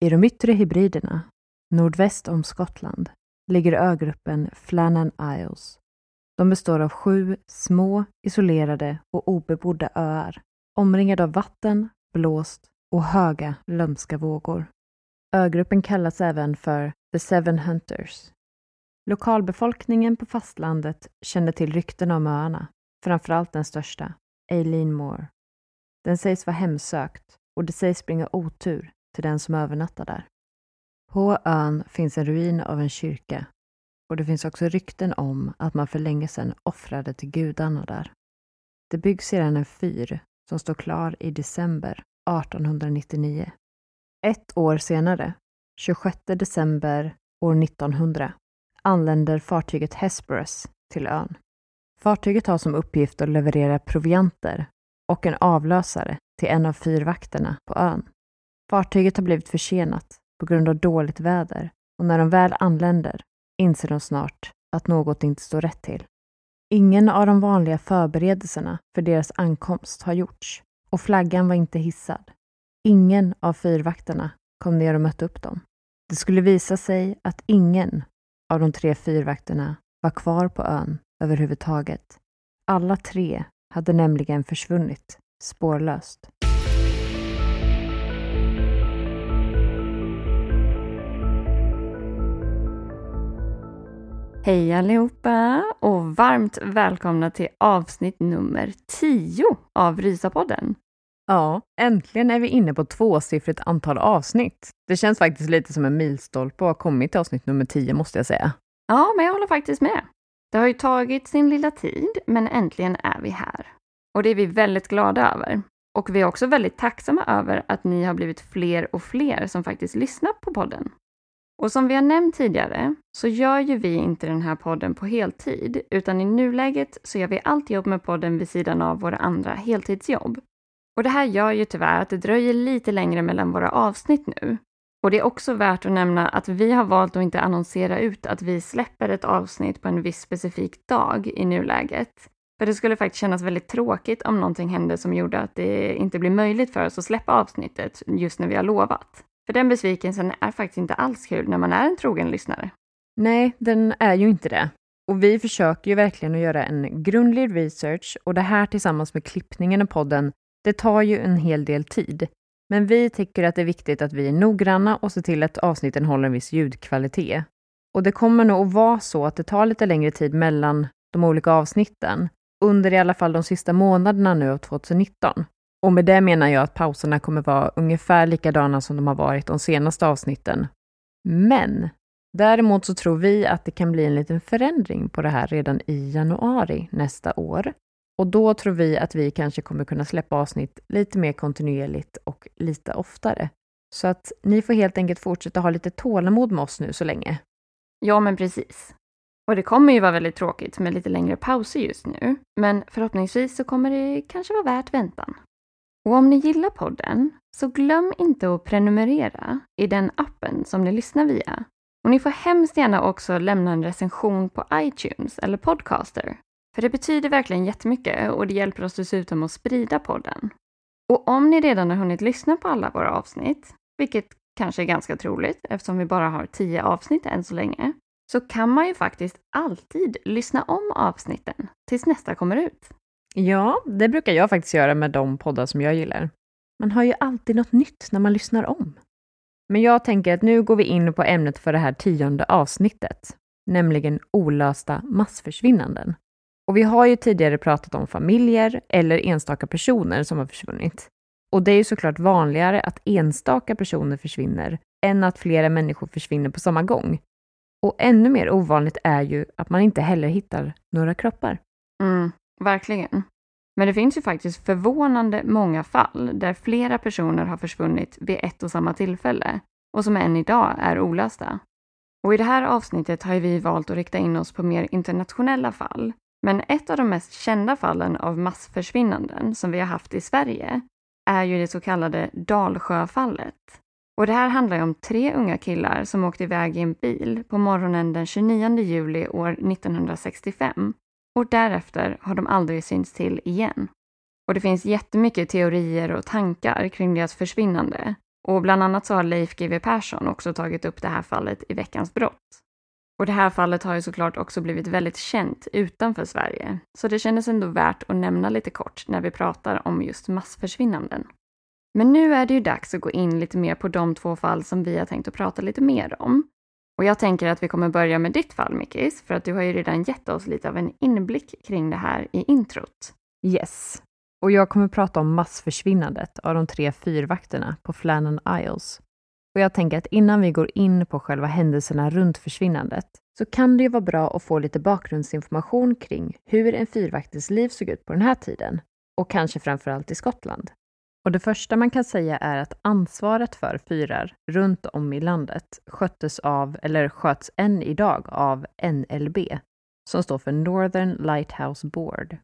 I de yttre hybriderna, nordväst om Skottland, ligger ögruppen Flannan Isles. De består av sju små, isolerade och obebodda öar, omringade av vatten, blåst och höga lömska vågor. Ögruppen kallas även för The Seven Hunters. Lokalbefolkningen på fastlandet känner till rykten om öarna, framförallt den största, Eileen Moore. Den sägs vara hemsökt och det sägs bringa otur till den som övernattar där. På ön finns en ruin av en kyrka och det finns också rykten om att man för länge sedan offrade till gudarna där. Det byggs sedan en fyr som står klar i december 1899. Ett år senare, 26 december år 1900, anländer fartyget Hesperus till ön. Fartyget har som uppgift att leverera provianter och en avlösare till en av fyrvakterna på ön. Fartyget har blivit försenat på grund av dåligt väder och när de väl anländer inser de snart att något inte står rätt till. Ingen av de vanliga förberedelserna för deras ankomst har gjorts och flaggan var inte hissad. Ingen av fyrvakterna kom ner och mötte upp dem. Det skulle visa sig att ingen av de tre fyrvakterna var kvar på ön överhuvudtaget. Alla tre hade nämligen försvunnit spårlöst. Hej allihopa och varmt välkomna till avsnitt nummer 10 av Rysapodden. Ja, äntligen är vi inne på tvåsiffrigt antal avsnitt. Det känns faktiskt lite som en milstolpe att ha kommit till avsnitt nummer 10 måste jag säga. Ja, men jag håller faktiskt med. Det har ju tagit sin lilla tid, men äntligen är vi här. Och det är vi väldigt glada över. Och vi är också väldigt tacksamma över att ni har blivit fler och fler som faktiskt lyssnar på podden. Och som vi har nämnt tidigare så gör ju vi inte den här podden på heltid, utan i nuläget så gör vi allt jobb med podden vid sidan av våra andra heltidsjobb. Och det här gör ju tyvärr att det dröjer lite längre mellan våra avsnitt nu. Och det är också värt att nämna att vi har valt att inte annonsera ut att vi släpper ett avsnitt på en viss specifik dag i nuläget. För det skulle faktiskt kännas väldigt tråkigt om någonting hände som gjorde att det inte blir möjligt för oss att släppa avsnittet just när vi har lovat. För den besvikelsen är faktiskt inte alls kul när man är en trogen lyssnare. Nej, den är ju inte det. Och vi försöker ju verkligen att göra en grundlig research och det här tillsammans med klippningen i podden, det tar ju en hel del tid. Men vi tycker att det är viktigt att vi är noggranna och ser till att avsnitten håller en viss ljudkvalitet. Och det kommer nog att vara så att det tar lite längre tid mellan de olika avsnitten, under i alla fall de sista månaderna nu av 2019. Och med det menar jag att pauserna kommer vara ungefär likadana som de har varit de senaste avsnitten. Men däremot så tror vi att det kan bli en liten förändring på det här redan i januari nästa år. Och då tror vi att vi kanske kommer kunna släppa avsnitt lite mer kontinuerligt och lite oftare. Så att ni får helt enkelt fortsätta ha lite tålamod med oss nu så länge. Ja, men precis. Och det kommer ju vara väldigt tråkigt med lite längre pauser just nu, men förhoppningsvis så kommer det kanske vara värt väntan. Och om ni gillar podden, så glöm inte att prenumerera i den appen som ni lyssnar via. Och ni får hemskt gärna också lämna en recension på iTunes eller Podcaster. För det betyder verkligen jättemycket och det hjälper oss dessutom att sprida podden. Och om ni redan har hunnit lyssna på alla våra avsnitt, vilket kanske är ganska troligt eftersom vi bara har tio avsnitt än så länge, så kan man ju faktiskt alltid lyssna om avsnitten tills nästa kommer ut. Ja, det brukar jag faktiskt göra med de poddar som jag gillar. Man har ju alltid något nytt när man lyssnar om. Men jag tänker att nu går vi in på ämnet för det här tionde avsnittet, nämligen olösta massförsvinnanden. Och vi har ju tidigare pratat om familjer eller enstaka personer som har försvunnit. Och det är ju såklart vanligare att enstaka personer försvinner än att flera människor försvinner på samma gång. Och ännu mer ovanligt är ju att man inte heller hittar några kroppar. Mm, verkligen. Men det finns ju faktiskt förvånande många fall där flera personer har försvunnit vid ett och samma tillfälle och som än idag är olösta. Och i det här avsnittet har vi valt att rikta in oss på mer internationella fall. Men ett av de mest kända fallen av massförsvinnanden som vi har haft i Sverige är ju det så kallade Dalsjöfallet. Och det här handlar ju om tre unga killar som åkte iväg i en bil på morgonen den 29 juli år 1965 och därefter har de aldrig synts till igen. Och det finns jättemycket teorier och tankar kring deras försvinnande och bland annat så har Leif GW Persson också tagit upp det här fallet i Veckans brott. Och det här fallet har ju såklart också blivit väldigt känt utanför Sverige, så det kändes ändå värt att nämna lite kort när vi pratar om just massförsvinnanden. Men nu är det ju dags att gå in lite mer på de två fall som vi har tänkt att prata lite mer om. Och jag tänker att vi kommer börja med ditt fall, Mickis, för att du har ju redan gett oss lite av en inblick kring det här i introt. Yes. Och jag kommer prata om massförsvinnandet av de tre fyrvakterna på Flannan Isles. Och jag tänker att innan vi går in på själva händelserna runt försvinnandet så kan det ju vara bra att få lite bakgrundsinformation kring hur en fyrvaktens liv såg ut på den här tiden och kanske framförallt i Skottland. Och det första man kan säga är att ansvaret för fyrar runt om i landet sköttes av, eller sköts än idag av NLB, som står för Northern Lighthouse Board.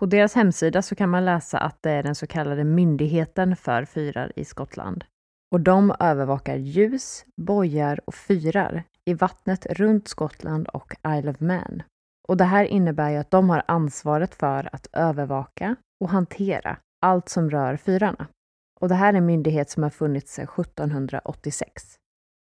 På deras hemsida så kan man läsa att det är den så kallade myndigheten för fyrar i Skottland. Och de övervakar ljus, bojar och fyrar i vattnet runt Skottland och Isle of Man. Och det här innebär ju att de har ansvaret för att övervaka och hantera allt som rör fyrarna. Och det här är en myndighet som har funnits sedan 1786.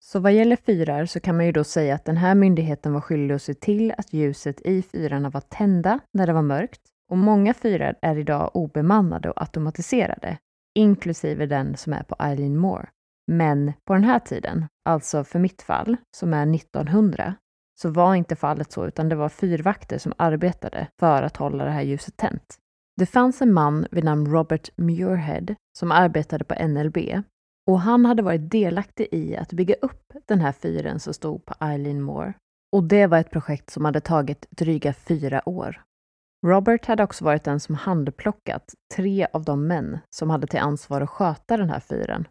Så vad gäller fyrar så kan man ju då säga att den här myndigheten var skyldig att se till att ljuset i fyrarna var tända när det var mörkt. Och många fyrar är idag obemannade och automatiserade, inklusive den som är på Eileen Moore. Men på den här tiden, alltså för mitt fall, som är 1900, så var inte fallet så, utan det var fyrvakter som arbetade för att hålla det här ljuset tänt. Det fanns en man vid namn Robert Muirhead som arbetade på NLB och han hade varit delaktig i att bygga upp den här fyren som stod på Eileen Moore. Och det var ett projekt som hade tagit dryga fyra år. Robert hade också varit den som handplockat tre av de män som hade till ansvar att sköta den här fyren.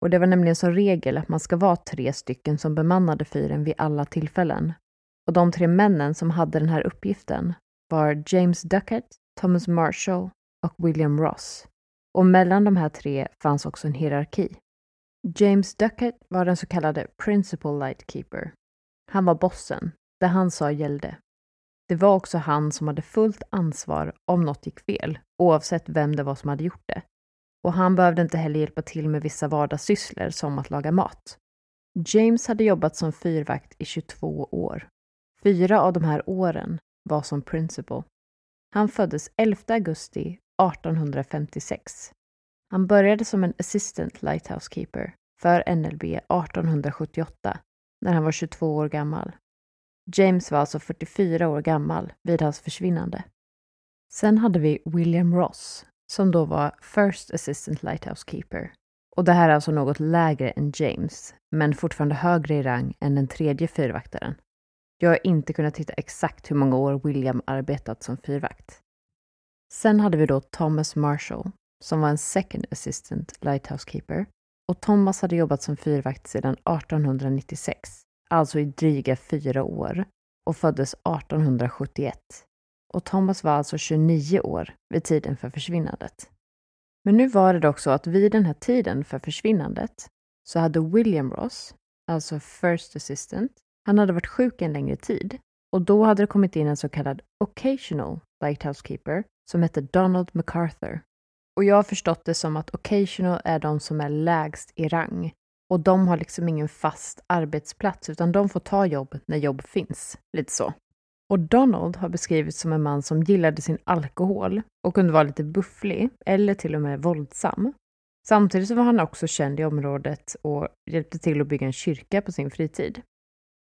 Och det var nämligen som regel att man ska vara tre stycken som bemannade fyren vid alla tillfällen. Och de tre männen som hade den här uppgiften var James Duckett, Thomas Marshall och William Ross. Och mellan de här tre fanns också en hierarki. James Duckett var den så kallade Principal Lightkeeper. Han var bossen, det han sa gällde. Det var också han som hade fullt ansvar om något gick fel, oavsett vem det var som hade gjort det. Och han behövde inte heller hjälpa till med vissa vardagssysslor som att laga mat. James hade jobbat som fyrvakt i 22 år. Fyra av de här åren var som principal. Han föddes 11 augusti 1856. Han började som en assistant lighthouse keeper för NLB 1878 när han var 22 år gammal. James var alltså 44 år gammal vid hans försvinnande. Sen hade vi William Ross som då var First Assistant Lighthouse Keeper. Och det här är alltså något lägre än James, men fortfarande högre i rang än den tredje fyrvaktaren. Jag har inte kunnat hitta exakt hur många år William arbetat som fyrvakt. Sen hade vi då Thomas Marshall, som var en Second Assistant Lighthouse Keeper. Och Thomas hade jobbat som fyrvakt sedan 1896, alltså i dryga fyra år, och föddes 1871. Och Thomas var alltså 29 år vid tiden för försvinnandet. Men nu var det dock så att vid den här tiden för försvinnandet så hade William Ross, alltså First Assistant, han hade varit sjuk en längre tid och då hade det kommit in en så kallad Occasional Lighthouse Keeper som hette Donald MacArthur. Och jag har förstått det som att Occasional är de som är lägst i rang Och de har liksom ingen fast arbetsplats utan de får ta jobb när jobb finns. Lite så. Och Donald har beskrivits som en man som gillade sin alkohol och kunde vara lite bufflig eller till och med våldsam. Samtidigt så var han också känd i området och hjälpte till att bygga en kyrka på sin fritid.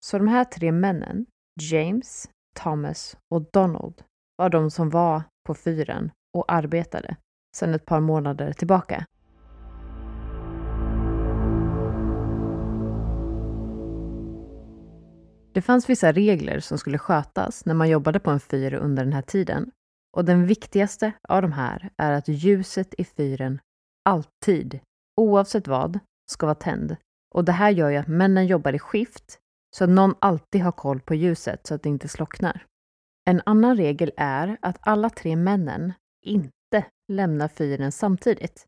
Så de här tre männen, James, Thomas och Donald, var de som var på fyren och arbetade sedan ett par månader tillbaka. Det fanns vissa regler som skulle skötas när man jobbade på en fyr under den här tiden. Och den viktigaste av de här är att ljuset i fyren alltid, oavsett vad, ska vara tänd. Och det här gör ju att männen jobbar i skift så att någon alltid har koll på ljuset så att det inte slocknar. En annan regel är att alla tre männen inte lämnar fyren samtidigt.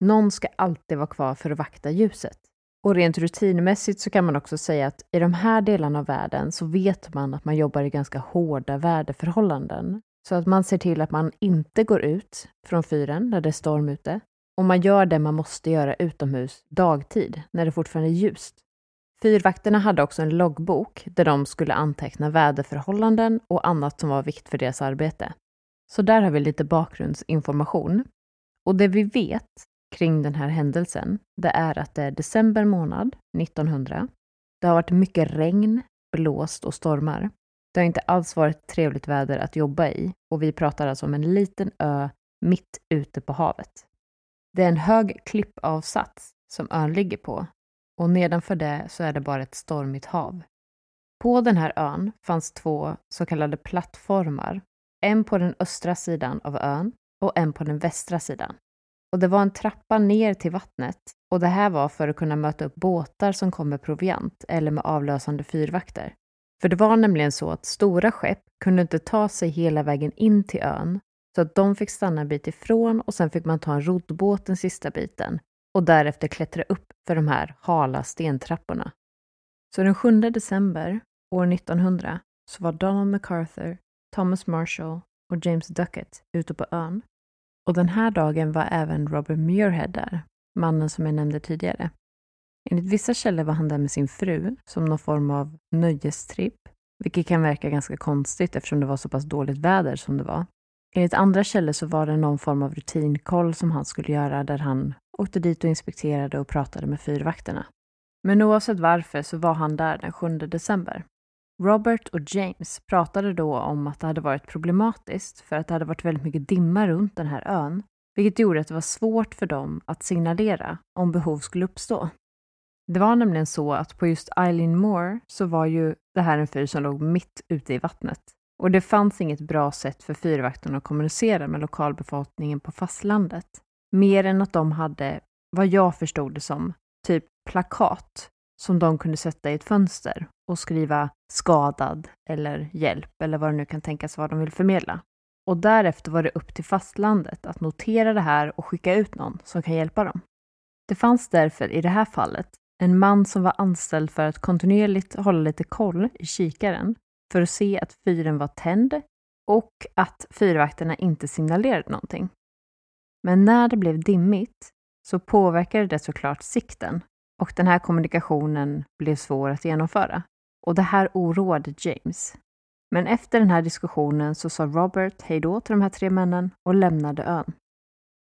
Någon ska alltid vara kvar för att vakta ljuset. Och rent rutinmässigt så kan man också säga att i de här delarna av världen så vet man att man jobbar i ganska hårda väderförhållanden. Så att man ser till att man inte går ut från fyren när det är storm ute. Och man gör det man måste göra utomhus dagtid, när det fortfarande är ljust. Fyrvakterna hade också en loggbok där de skulle anteckna väderförhållanden och annat som var vikt för deras arbete. Så där har vi lite bakgrundsinformation. Och det vi vet kring den här händelsen, det är att det är december månad 1900. Det har varit mycket regn, blåst och stormar. Det har inte alls varit trevligt väder att jobba i och vi pratar alltså om en liten ö mitt ute på havet. Det är en hög klippavsats som ön ligger på och nedanför det så är det bara ett stormigt hav. På den här ön fanns två så kallade plattformar. En på den östra sidan av ön och en på den västra sidan. Och det var en trappa ner till vattnet och det här var för att kunna möta upp båtar som kom med proviant eller med avlösande fyrvakter. För det var nämligen så att stora skepp kunde inte ta sig hela vägen in till ön så att de fick stanna en bit ifrån och sen fick man ta en roddbåt den sista biten och därefter klättra upp för de här hala stentrapporna. Så den 7 december år 1900 så var Donald MacArthur, Thomas Marshall och James Duckett ute på ön och den här dagen var även Robert Muirhead där, mannen som jag nämnde tidigare. Enligt vissa källor var han där med sin fru som någon form av nöjestripp, vilket kan verka ganska konstigt eftersom det var så pass dåligt väder som det var. Enligt andra källor så var det någon form av rutinkoll som han skulle göra där han åkte dit och inspekterade och pratade med fyrvakterna. Men oavsett varför så var han där den 7 december. Robert och James pratade då om att det hade varit problematiskt för att det hade varit väldigt mycket dimma runt den här ön, vilket gjorde att det var svårt för dem att signalera om behov skulle uppstå. Det var nämligen så att på just Eileen Moore så var ju det här en fyr som låg mitt ute i vattnet. Och det fanns inget bra sätt för fyrvakterna att kommunicera med lokalbefolkningen på fastlandet. Mer än att de hade, vad jag förstod det som, typ plakat som de kunde sätta i ett fönster och skriva skadad eller hjälp eller vad det nu kan tänkas vara de vill förmedla. Och därefter var det upp till fastlandet att notera det här och skicka ut någon som kan hjälpa dem. Det fanns därför i det här fallet en man som var anställd för att kontinuerligt hålla lite koll i kikaren för att se att fyren var tänd och att fyrvakterna inte signalerade någonting. Men när det blev dimmigt så påverkade det såklart sikten och den här kommunikationen blev svår att genomföra. Och det här oroade James. Men efter den här diskussionen så sa Robert hejdå till de här tre männen och lämnade ön.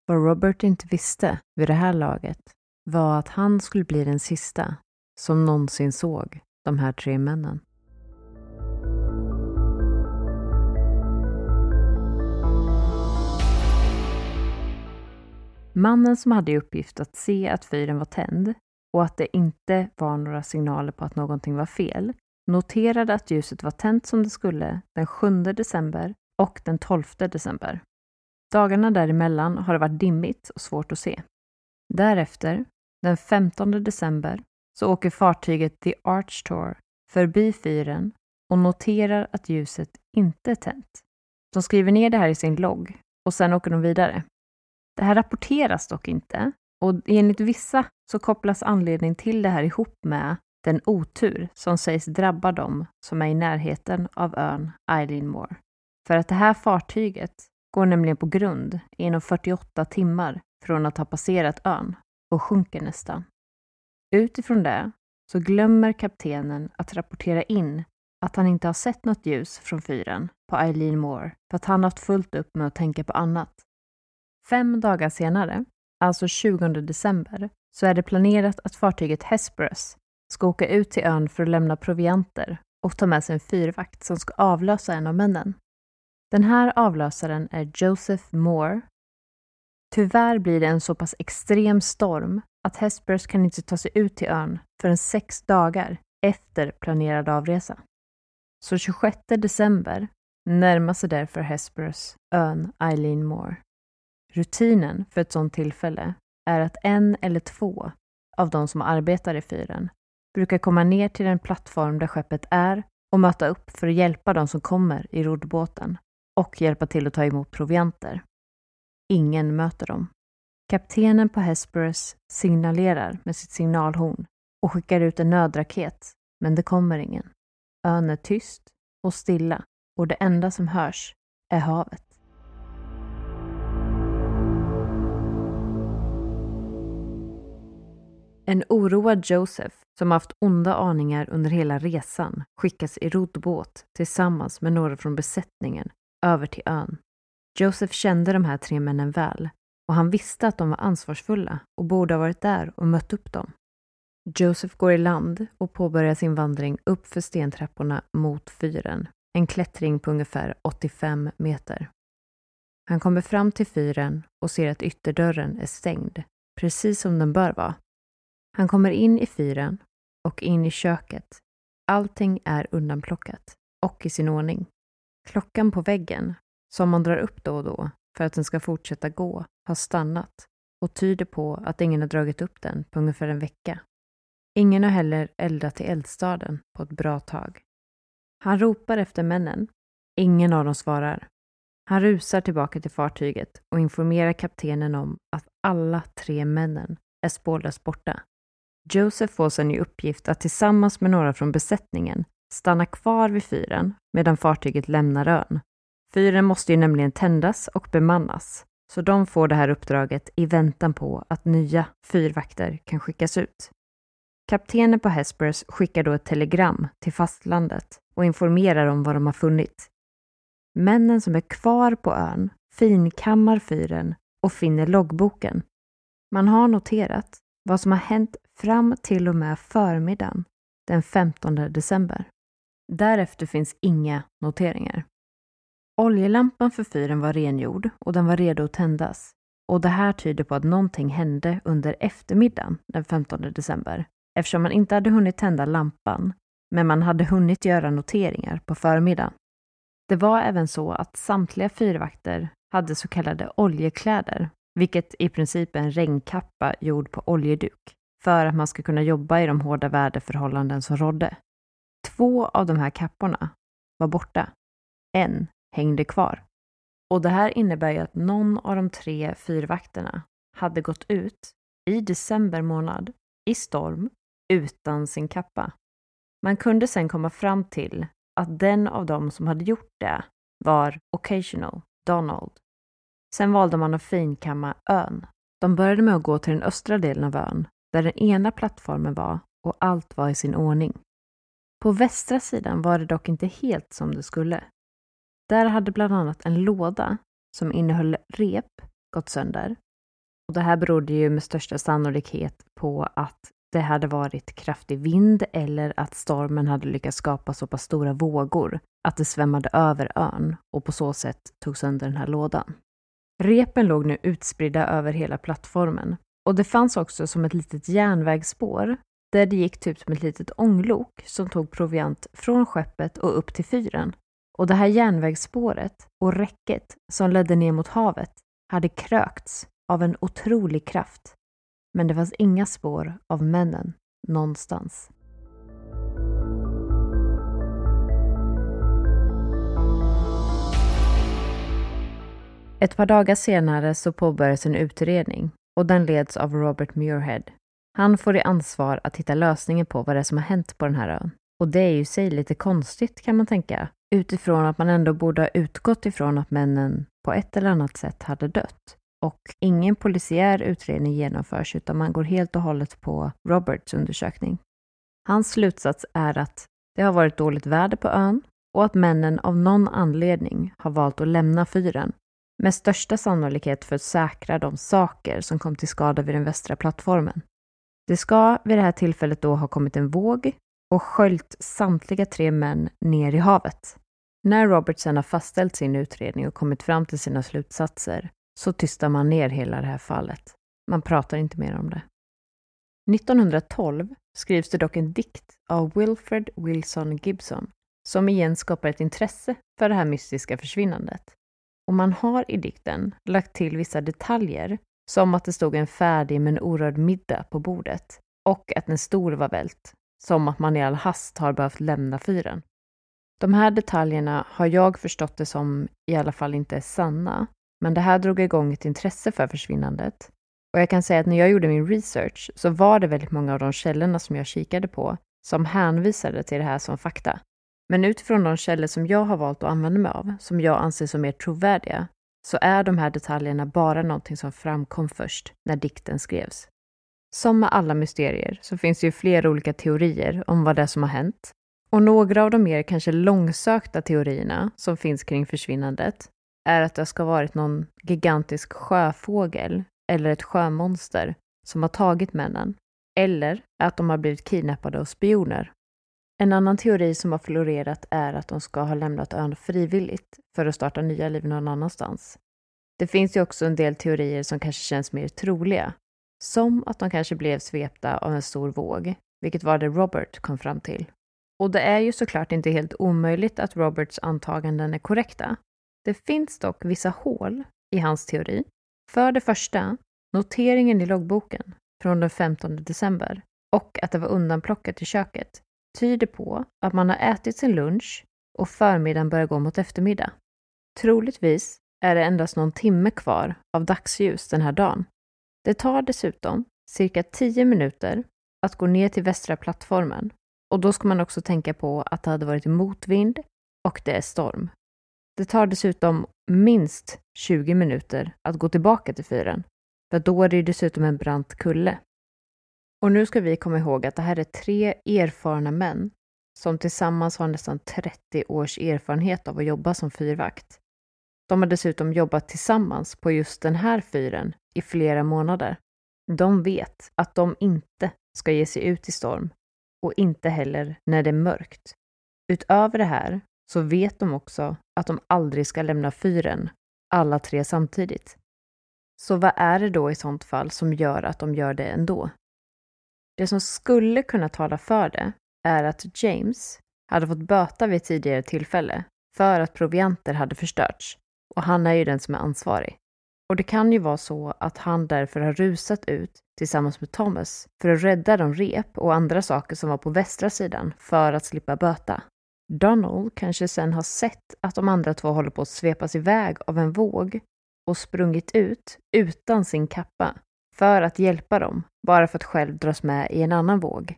Vad Robert inte visste vid det här laget var att han skulle bli den sista som någonsin såg de här tre männen. Mannen som hade i uppgift att se att fyren var tänd och att det inte var några signaler på att någonting var fel, noterade att ljuset var tänt som det skulle den 7 december och den 12 december. Dagarna däremellan har det varit dimmigt och svårt att se. Därefter, den 15 december, så åker fartyget The Arch Tour förbi fyren och noterar att ljuset inte är tänt. De skriver ner det här i sin logg och sen åker de vidare. Det här rapporteras dock inte och enligt vissa så kopplas anledning till det här ihop med den otur som sägs drabba dem som är i närheten av ön Eileen Moore. För att det här fartyget går nämligen på grund inom 48 timmar från att ha passerat ön och sjunker nästan. Utifrån det så glömmer kaptenen att rapportera in att han inte har sett något ljus från fyren på Eileen Moore för att han haft fullt upp med att tänka på annat. Fem dagar senare, alltså 20 december, så är det planerat att fartyget Hesperus ska åka ut till ön för att lämna provianter och ta med sig en fyrvakt som ska avlösa en av männen. Den här avlösaren är Joseph Moore. Tyvärr blir det en så pass extrem storm att Hesperus kan inte ta sig ut till ön förrän sex dagar efter planerad avresa. Så 26 december närmar sig därför Hesperus ön Eileen Moore. Rutinen för ett sådant tillfälle är att en eller två av de som arbetar i fyren brukar komma ner till den plattform där skeppet är och möta upp för att hjälpa de som kommer i roddbåten och hjälpa till att ta emot provianter. Ingen möter dem. Kaptenen på Hesperus signalerar med sitt signalhorn och skickar ut en nödraket, men det kommer ingen. Ön är tyst och stilla och det enda som hörs är havet. En oroad Joseph, som haft onda aningar under hela resan, skickas i roddbåt tillsammans med några från besättningen över till ön. Joseph kände de här tre männen väl och han visste att de var ansvarsfulla och borde ha varit där och mött upp dem. Joseph går i land och påbörjar sin vandring upp för stentrapporna mot fyren, en klättring på ungefär 85 meter. Han kommer fram till fyren och ser att ytterdörren är stängd, precis som den bör vara. Han kommer in i fyren och in i köket. Allting är undanplockat och i sin ordning. Klockan på väggen, som man drar upp då och då för att den ska fortsätta gå, har stannat och tyder på att ingen har dragit upp den på ungefär en vecka. Ingen har heller eldat i eldstaden på ett bra tag. Han ropar efter männen. Ingen av dem svarar. Han rusar tillbaka till fartyget och informerar kaptenen om att alla tre männen är spårlöst borta. Joseph får sedan i uppgift att tillsammans med några från besättningen stanna kvar vid fyren medan fartyget lämnar ön. Fyren måste ju nämligen tändas och bemannas, så de får det här uppdraget i väntan på att nya fyrvakter kan skickas ut. Kaptenen på Hesperus skickar då ett telegram till fastlandet och informerar om vad de har funnit. Männen som är kvar på ön finkammar fyren och finner loggboken. Man har noterat vad som har hänt fram till och med förmiddagen den 15 december. Därefter finns inga noteringar. Oljelampan för fyren var rengjord och den var redo att tändas. Och det här tyder på att någonting hände under eftermiddagen den 15 december eftersom man inte hade hunnit tända lampan men man hade hunnit göra noteringar på förmiddagen. Det var även så att samtliga fyrvakter hade så kallade oljekläder, vilket i princip är en regnkappa gjord på oljeduk, för att man ska kunna jobba i de hårda väderförhållanden som rådde. Två av de här kapporna var borta. En hängde kvar. Och det här innebär ju att någon av de tre fyrvakterna hade gått ut i december månad i storm utan sin kappa. Man kunde sen komma fram till att den av dem som hade gjort det var Occasional Donald. Sen valde man att finkamma ön. De började med att gå till den östra delen av ön, där den ena plattformen var och allt var i sin ordning. På västra sidan var det dock inte helt som det skulle. Där hade bland annat en låda som innehöll rep gått sönder. Och det här berodde ju med största sannolikhet på att det hade varit kraftig vind eller att stormen hade lyckats skapa så pass stora vågor att det svämmade över ön och på så sätt tog sönder den här lådan. Repen låg nu utspridda över hela plattformen och det fanns också som ett litet järnvägsspår där det gick typ som ett litet ånglok som tog proviant från skeppet och upp till fyren. Och det här järnvägsspåret och räcket som ledde ner mot havet hade krökts av en otrolig kraft men det fanns inga spår av männen någonstans. Ett par dagar senare så påbörjades en utredning och den leds av Robert Muirhead. Han får i ansvar att hitta lösningen på vad det är som har hänt på den här ön. Och det är ju sig lite konstigt kan man tänka, utifrån att man ändå borde ha utgått ifrån att männen på ett eller annat sätt hade dött. och ingen polisiär utredning genomförs utan man går helt och hållet på Roberts undersökning. Hans slutsats är att det har varit dåligt väder på ön och att männen av någon anledning har valt att lämna fyren med största sannolikhet för att säkra de saker som kom till skada vid den västra plattformen. Det ska vid det här tillfället då ha kommit en våg och sköljt samtliga tre män ner i havet. När Robertson har fastställt sin utredning och kommit fram till sina slutsatser så tystar man ner hela det här fallet. Man pratar inte mer om det. 1912 skrivs det dock en dikt av Wilfred Wilson Gibson som igen skapar ett intresse för det här mystiska försvinnandet. Och man har i dikten lagt till vissa detaljer som att det stod en färdig men orörd middag på bordet och att en stol var vält, som att man i all hast har behövt lämna fyren. De här detaljerna har jag förstått det som i alla fall inte är sanna, men det här drog igång ett intresse för försvinnandet. Och jag kan säga att när jag gjorde min research så var det väldigt många av de källorna som jag kikade på som hänvisade till det här som fakta. Men utifrån de källor som jag har valt att använda mig av, som jag anser som mer trovärdiga, så är de här detaljerna bara någonting som framkom först när dikten skrevs. Som med alla mysterier så finns det ju flera olika teorier om vad det är som har hänt. Och några av de mer kanske långsökta teorierna som finns kring försvinnandet är att det ska ha varit någon gigantisk sjöfågel eller ett sjömonster som har tagit männen. Eller att de har blivit kidnappade av spioner. En annan teori som har florerat är att de ska ha lämnat ön frivilligt för att starta nya liv någon annanstans. Det finns ju också en del teorier som kanske känns mer troliga. Som att de kanske blev svepta av en stor våg, vilket var det Robert kom fram till. Och det är ju såklart inte helt omöjligt att Roberts antaganden är korrekta. Det finns dock vissa hål i hans teori. För det första, noteringen i loggboken från den 15 december och att det var undanplockat i köket tyder på att man har ätit sin lunch och förmiddagen börjar gå mot eftermiddag. Troligtvis är det endast någon timme kvar av dagsljus den här dagen. Det tar dessutom cirka 10 minuter att gå ner till västra plattformen och då ska man också tänka på att det hade varit motvind och det är storm. Det tar dessutom minst 20 minuter att gå tillbaka till fyren, för då är det dessutom en brant kulle. Och nu ska vi komma ihåg att det här är tre erfarna män som tillsammans har nästan 30 års erfarenhet av att jobba som fyrvakt. De har dessutom jobbat tillsammans på just den här fyren i flera månader. De vet att de inte ska ge sig ut i storm och inte heller när det är mörkt. Utöver det här så vet de också att de aldrig ska lämna fyren, alla tre samtidigt. Så vad är det då i sånt fall som gör att de gör det ändå? Det som skulle kunna tala för det är att James hade fått böta vid ett tidigare tillfälle för att provianter hade förstörts och han är ju den som är ansvarig. Och det kan ju vara så att han därför har rusat ut tillsammans med Thomas för att rädda de rep och andra saker som var på västra sidan för att slippa böta. Donald kanske sen har sett att de andra två håller på att svepas iväg av en våg och sprungit ut utan sin kappa för att hjälpa dem, bara för att själv dras med i en annan våg.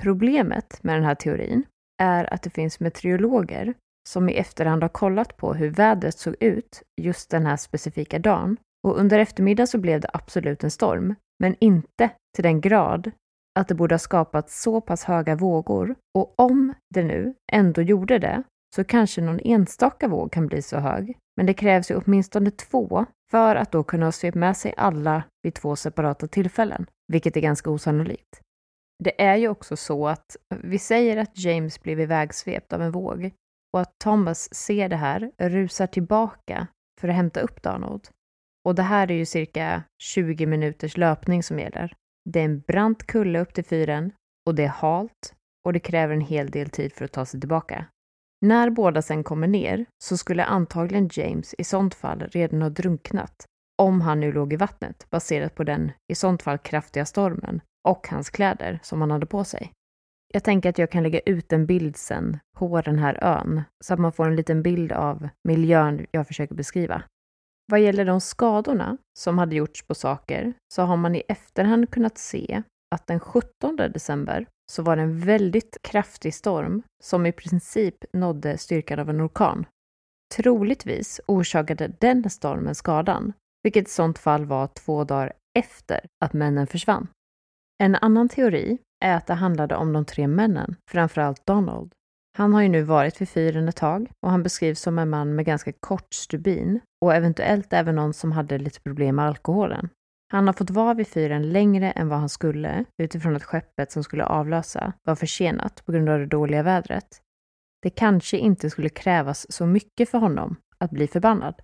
Problemet med den här teorin är att det finns meteorologer som i efterhand har kollat på hur vädret såg ut just den här specifika dagen och under eftermiddagen så blev det absolut en storm, men inte till den grad att det borde ha skapat så pass höga vågor och om det nu ändå gjorde det så kanske någon enstaka våg kan bli så hög. Men det krävs ju åtminstone två för att då kunna ha svept med sig alla vid två separata tillfällen, vilket är ganska osannolikt. Det är ju också så att vi säger att James blev ivägsvept av en våg och att Thomas ser det här, rusar tillbaka för att hämta upp Donald. Och det här är ju cirka 20 minuters löpning som gäller. Det är en brant kulle upp till fyren och det är halt och det kräver en hel del tid för att ta sig tillbaka. När båda sen kommer ner så skulle antagligen James i sånt fall redan ha drunknat om han nu låg i vattnet baserat på den i sånt fall kraftiga stormen och hans kläder som han hade på sig. Jag tänker att jag kan lägga ut en bild sen på den här ön så att man får en liten bild av miljön jag försöker beskriva. Vad gäller de skadorna som hade gjorts på saker så har man i efterhand kunnat se att den 17 december så var det en väldigt kraftig storm som i princip nådde styrkan av en orkan. Troligtvis orsakade den stormen skadan vilket i sånt fall var två dagar efter att männen försvann. En annan teori är att det handlade om de tre männen, framförallt Donald. Han har ju nu varit vid fyren ett tag och han beskrivs som en man med ganska kort stubin och eventuellt även någon som hade lite problem med alkoholen. Han har fått vara vid fyren längre än vad han skulle utifrån att skeppet som skulle avlösa var försenat på grund av det dåliga vädret. Det kanske inte skulle krävas så mycket för honom att bli förbannad.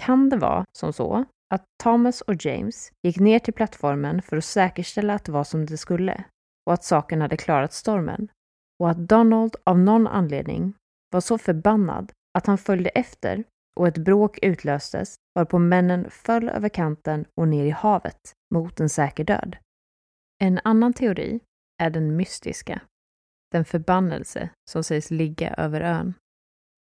Kan det vara som så att Thomas och James gick ner till plattformen för att säkerställa att det var som det skulle och att saken hade klarat stormen och att Donald av någon anledning var så förbannad att han följde efter och ett bråk utlöstes varpå männen föll över kanten och ner i havet mot en säker död. En annan teori är den mystiska. Den förbannelse som sägs ligga över ön.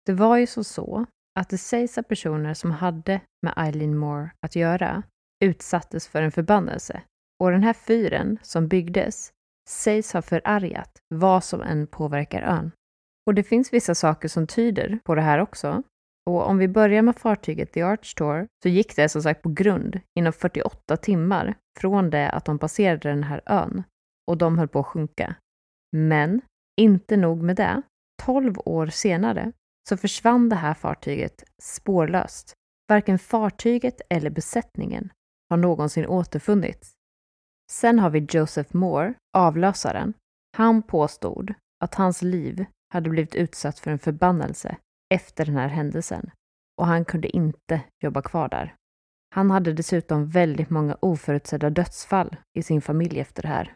Det var ju så så att det sägs att personer som hade med Eileen Moore att göra utsattes för en förbannelse och den här fyren som byggdes sägs ha förargat vad som än påverkar ön. Och det finns vissa saker som tyder på det här också. Och om vi börjar med fartyget The Arch Tour så gick det som sagt på grund inom 48 timmar från det att de passerade den här ön och de höll på att sjunka. Men inte nog med det. 12 år senare så försvann det här fartyget spårlöst. Varken fartyget eller besättningen har någonsin återfunnits. Sen har vi Joseph Moore, avlösaren. Han påstod att hans liv hade blivit utsatt för en förbannelse efter den här händelsen och han kunde inte jobba kvar där. Han hade dessutom väldigt många oförutsedda dödsfall i sin familj efter det här.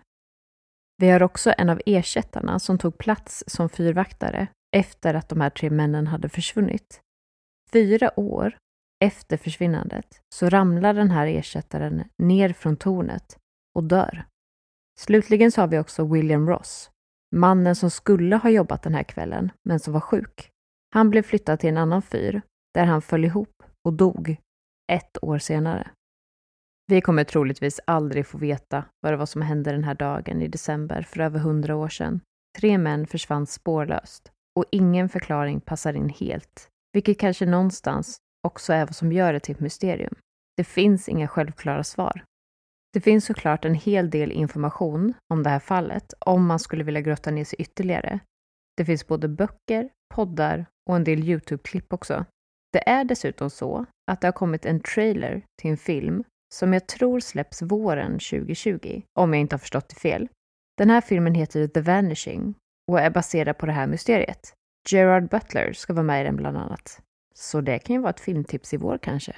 Vi har också en av ersättarna som tog plats som fyrvaktare efter att de här tre männen hade försvunnit. Fyra år efter försvinnandet så ramlar den här ersättaren ner från tornet och dör. Slutligen så har vi också William Ross, mannen som skulle ha jobbat den här kvällen, men som var sjuk. Han blev flyttad till en annan fyr, där han föll ihop och dog ett år senare. Vi kommer troligtvis aldrig få veta vad det var som hände den här dagen i december för över hundra år sedan. Tre män försvann spårlöst och ingen förklaring passar in helt, vilket kanske någonstans också är vad som gör det till ett mysterium. Det finns inga självklara svar. Det finns såklart en hel del information om det här fallet om man skulle vilja grotta ner sig ytterligare. Det finns både böcker, poddar och en del YouTube-klipp också. Det är dessutom så att det har kommit en trailer till en film som jag tror släpps våren 2020, om jag inte har förstått det fel. Den här filmen heter The Vanishing och är baserad på det här mysteriet. Gerard Butler ska vara med i den bland annat. Så det kan ju vara ett filmtips i vår kanske.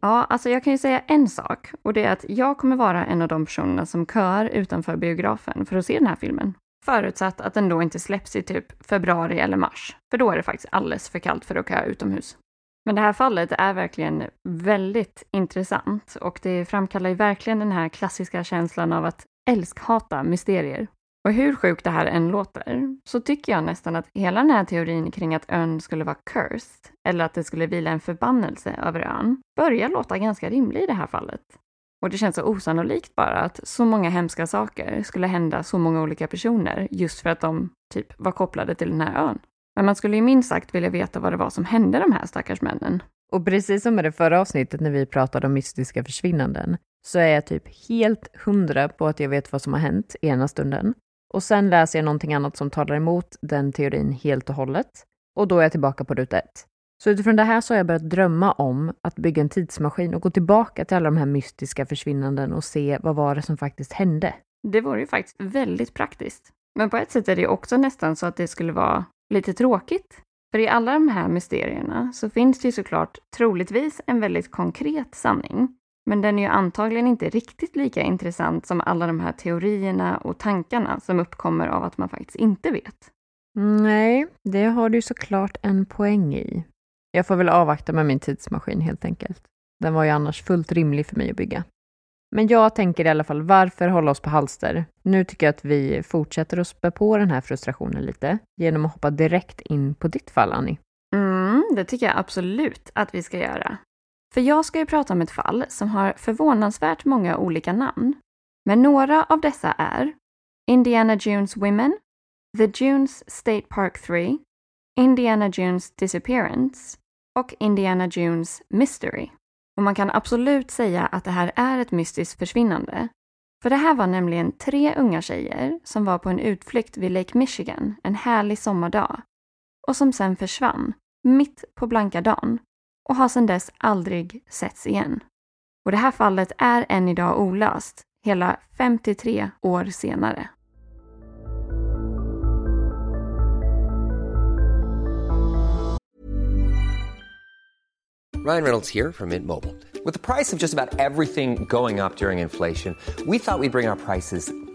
Ja, alltså jag kan ju säga en sak och det är att jag kommer vara en av de personerna som kör utanför biografen för att se den här filmen. Förutsatt att den då inte släpps i typ februari eller mars, för då är det faktiskt alldeles för kallt för att köa utomhus. Men det här fallet är verkligen väldigt intressant och det framkallar ju verkligen den här klassiska känslan av att älskhata mysterier. Och hur sjukt det här än låter, så tycker jag nästan att hela den här teorin kring att ön skulle vara cursed, eller att det skulle vila en förbannelse över ön, börjar låta ganska rimlig i det här fallet. Och det känns så osannolikt bara att så många hemska saker skulle hända så många olika personer just för att de typ var kopplade till den här ön. Men man skulle ju minst sagt vilja veta vad det var som hände de här stackars männen. Och precis som med det förra avsnittet när vi pratade om mystiska försvinnanden, så är jag typ helt hundra på att jag vet vad som har hänt ena stunden. Och sen läser jag någonting annat som talar emot den teorin helt och hållet. Och då är jag tillbaka på ruta ett. Så utifrån det här så har jag börjat drömma om att bygga en tidsmaskin och gå tillbaka till alla de här mystiska försvinnanden och se vad var det som faktiskt hände. Det vore ju faktiskt väldigt praktiskt. Men på ett sätt är det också nästan så att det skulle vara lite tråkigt. För i alla de här mysterierna så finns det ju såklart troligtvis en väldigt konkret sanning. Men den är ju antagligen inte riktigt lika intressant som alla de här teorierna och tankarna som uppkommer av att man faktiskt inte vet. Nej, det har du såklart en poäng i. Jag får väl avvakta med min tidsmaskin helt enkelt. Den var ju annars fullt rimlig för mig att bygga. Men jag tänker i alla fall, varför hålla oss på halster? Nu tycker jag att vi fortsätter att spä på den här frustrationen lite genom att hoppa direkt in på ditt fall, Annie. Mm, det tycker jag absolut att vi ska göra. För jag ska ju prata om ett fall som har förvånansvärt många olika namn. Men några av dessa är Indiana Junes Women, The Junes State Park 3, Indiana Jones Disappearance och Indiana Jones Mystery. Och man kan absolut säga att det här är ett mystiskt försvinnande. För det här var nämligen tre unga tjejer som var på en utflykt vid Lake Michigan en härlig sommardag och som sen försvann mitt på blanka dagen och har sedan dess aldrig setts igen. Och det här fallet är än idag olöst, hela 53 år senare. Ryan Reynolds here from Mint Mobile. With the price of just about everything going up during inflation, we thought we'd bring our prices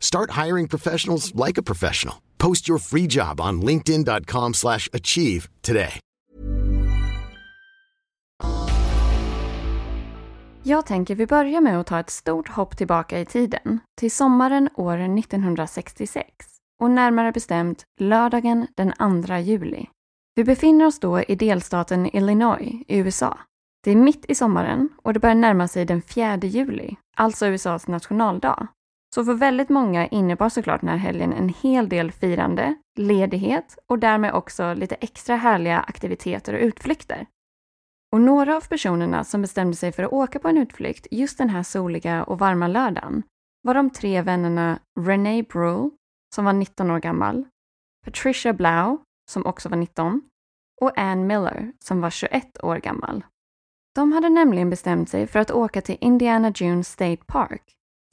Start hiring professionals like a professional. Post your free job on linkedin.com slash achieve today. Jag tänker vi börjar med att ta ett stort hopp tillbaka i tiden, till sommaren år 1966 och närmare bestämt lördagen den 2 juli. Vi befinner oss då i delstaten Illinois i USA. Det är mitt i sommaren och det börjar närma sig den 4 juli, alltså USAs nationaldag. Så för väldigt många innebar såklart den här helgen en hel del firande, ledighet och därmed också lite extra härliga aktiviteter och utflykter. Och några av personerna som bestämde sig för att åka på en utflykt just den här soliga och varma lördagen var de tre vännerna Renee Brule, som var 19 år gammal, Patricia Blau, som också var 19, och Ann Miller, som var 21 år gammal. De hade nämligen bestämt sig för att åka till Indiana Dunes State Park,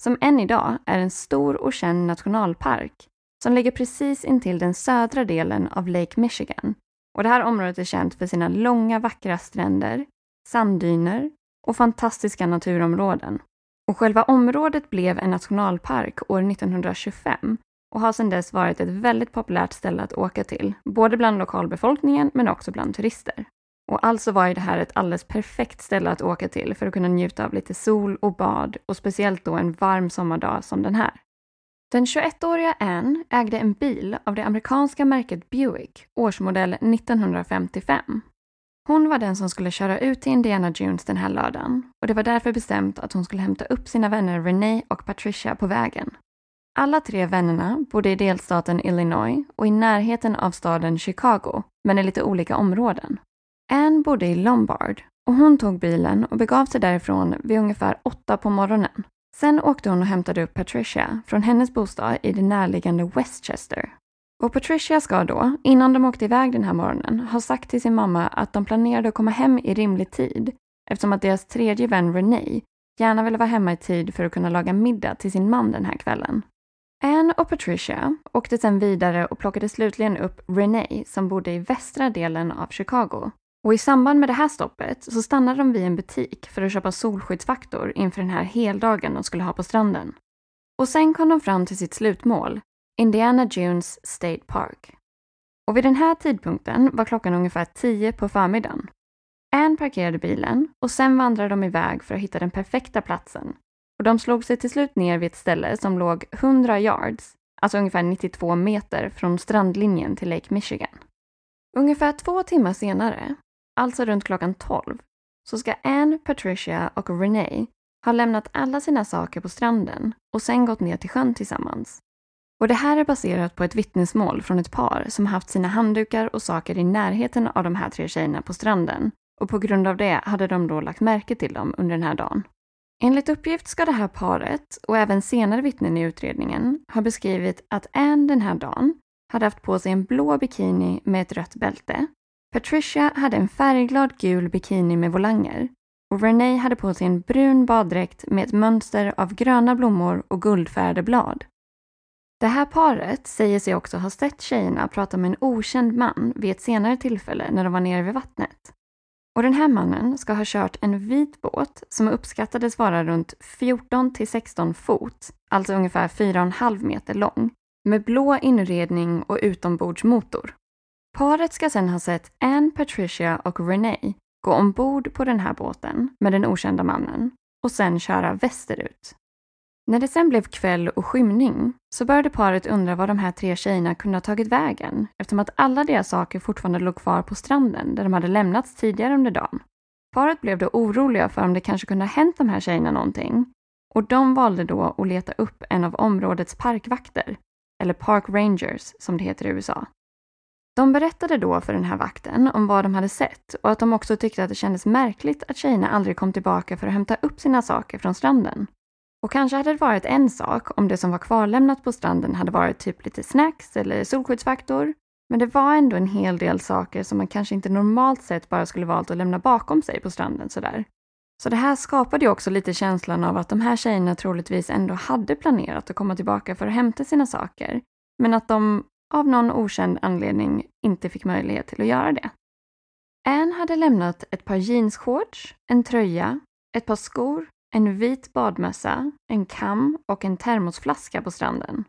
som än idag är en stor och känd nationalpark som ligger precis intill den södra delen av Lake Michigan. Och det här området är känt för sina långa vackra stränder, sanddyner och fantastiska naturområden. Och själva området blev en nationalpark år 1925 och har sedan dess varit ett väldigt populärt ställe att åka till, både bland lokalbefolkningen men också bland turister. Och alltså var ju det här ett alldeles perfekt ställe att åka till för att kunna njuta av lite sol och bad och speciellt då en varm sommardag som den här. Den 21-åriga Anne ägde en bil av det amerikanska märket Buick, årsmodell 1955. Hon var den som skulle köra ut till Indiana Jones den här lördagen och det var därför bestämt att hon skulle hämta upp sina vänner Renee och Patricia på vägen. Alla tre vännerna bodde i delstaten Illinois och i närheten av staden Chicago, men i lite olika områden. Anne bodde i Lombard och hon tog bilen och begav sig därifrån vid ungefär åtta på morgonen. Sen åkte hon och hämtade upp Patricia från hennes bostad i det närliggande Westchester. Och Patricia ska då, innan de åkte iväg den här morgonen, ha sagt till sin mamma att de planerade att komma hem i rimlig tid eftersom att deras tredje vän Renee gärna ville vara hemma i tid för att kunna laga middag till sin man den här kvällen. Anne och Patricia åkte sedan vidare och plockade slutligen upp Renee som bodde i västra delen av Chicago. Och i samband med det här stoppet så stannade de vid en butik för att köpa solskyddsfaktor inför den här heldagen de skulle ha på stranden. Och sen kom de fram till sitt slutmål, Indiana Dunes State Park. Och vid den här tidpunkten var klockan ungefär 10 på förmiddagen. Anne parkerade bilen och sen vandrade de iväg för att hitta den perfekta platsen. Och de slog sig till slut ner vid ett ställe som låg 100 yards, alltså ungefär 92 meter från strandlinjen till Lake Michigan. Ungefär två timmar senare, alltså runt klockan 12, så ska Anne, Patricia och Renee ha lämnat alla sina saker på stranden och sen gått ner till sjön tillsammans. Och det här är baserat på ett vittnesmål från ett par som haft sina handdukar och saker i närheten av de här tre tjejerna på stranden. Och på grund av det hade de då lagt märke till dem under den här dagen. Enligt uppgift ska det här paret, och även senare vittnen i utredningen, ha beskrivit att Anne den här dagen hade haft på sig en blå bikini med ett rött bälte. Patricia hade en färgglad gul bikini med volanger och Renee hade på sig en brun baddräkt med ett mönster av gröna blommor och guldfärgade blad. Det här paret säger sig också ha sett tjejerna prata med en okänd man vid ett senare tillfälle när de var nere vid vattnet. Och den här mannen ska ha kört en vit båt som uppskattades vara runt 14 till 16 fot, alltså ungefär 4,5 meter lång, med blå inredning och utombordsmotor. Paret ska sedan ha sett Anne, Patricia och Renee gå ombord på den här båten med den okända mannen och sen köra västerut. När det sen blev kväll och skymning så började paret undra var de här tre tjejerna kunde ha tagit vägen eftersom att alla deras saker fortfarande låg kvar på stranden där de hade lämnats tidigare under dagen. Paret blev då oroliga för om det kanske kunde ha hänt de här tjejerna någonting och de valde då att leta upp en av områdets parkvakter, eller Park Rangers som det heter i USA. De berättade då för den här vakten om vad de hade sett och att de också tyckte att det kändes märkligt att tjejerna aldrig kom tillbaka för att hämta upp sina saker från stranden. Och kanske hade det varit en sak om det som var kvarlämnat på stranden hade varit typ lite snacks eller solskyddsfaktor. Men det var ändå en hel del saker som man kanske inte normalt sett bara skulle valt att lämna bakom sig på stranden sådär. Så det här skapade ju också lite känslan av att de här tjejerna troligtvis ändå hade planerat att komma tillbaka för att hämta sina saker. Men att de av någon okänd anledning inte fick möjlighet till att göra det. Anne hade lämnat ett par jeansshorts, en tröja, ett par skor, en vit badmössa, en kam och en termosflaska på stranden.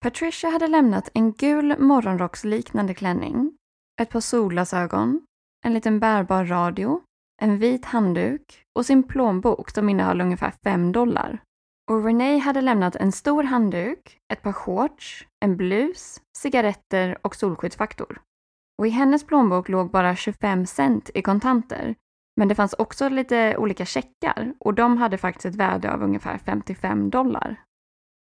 Patricia hade lämnat en gul morgonrocksliknande klänning, ett par solglasögon, en liten bärbar radio, en vit handduk och sin plånbok som innehöll ungefär 5 dollar. Och Renee hade lämnat en stor handduk, ett par shorts, en blus, cigaretter och solskyddsfaktor. Och i hennes plånbok låg bara 25 cent i kontanter. Men det fanns också lite olika checkar och de hade faktiskt ett värde av ungefär 55 dollar.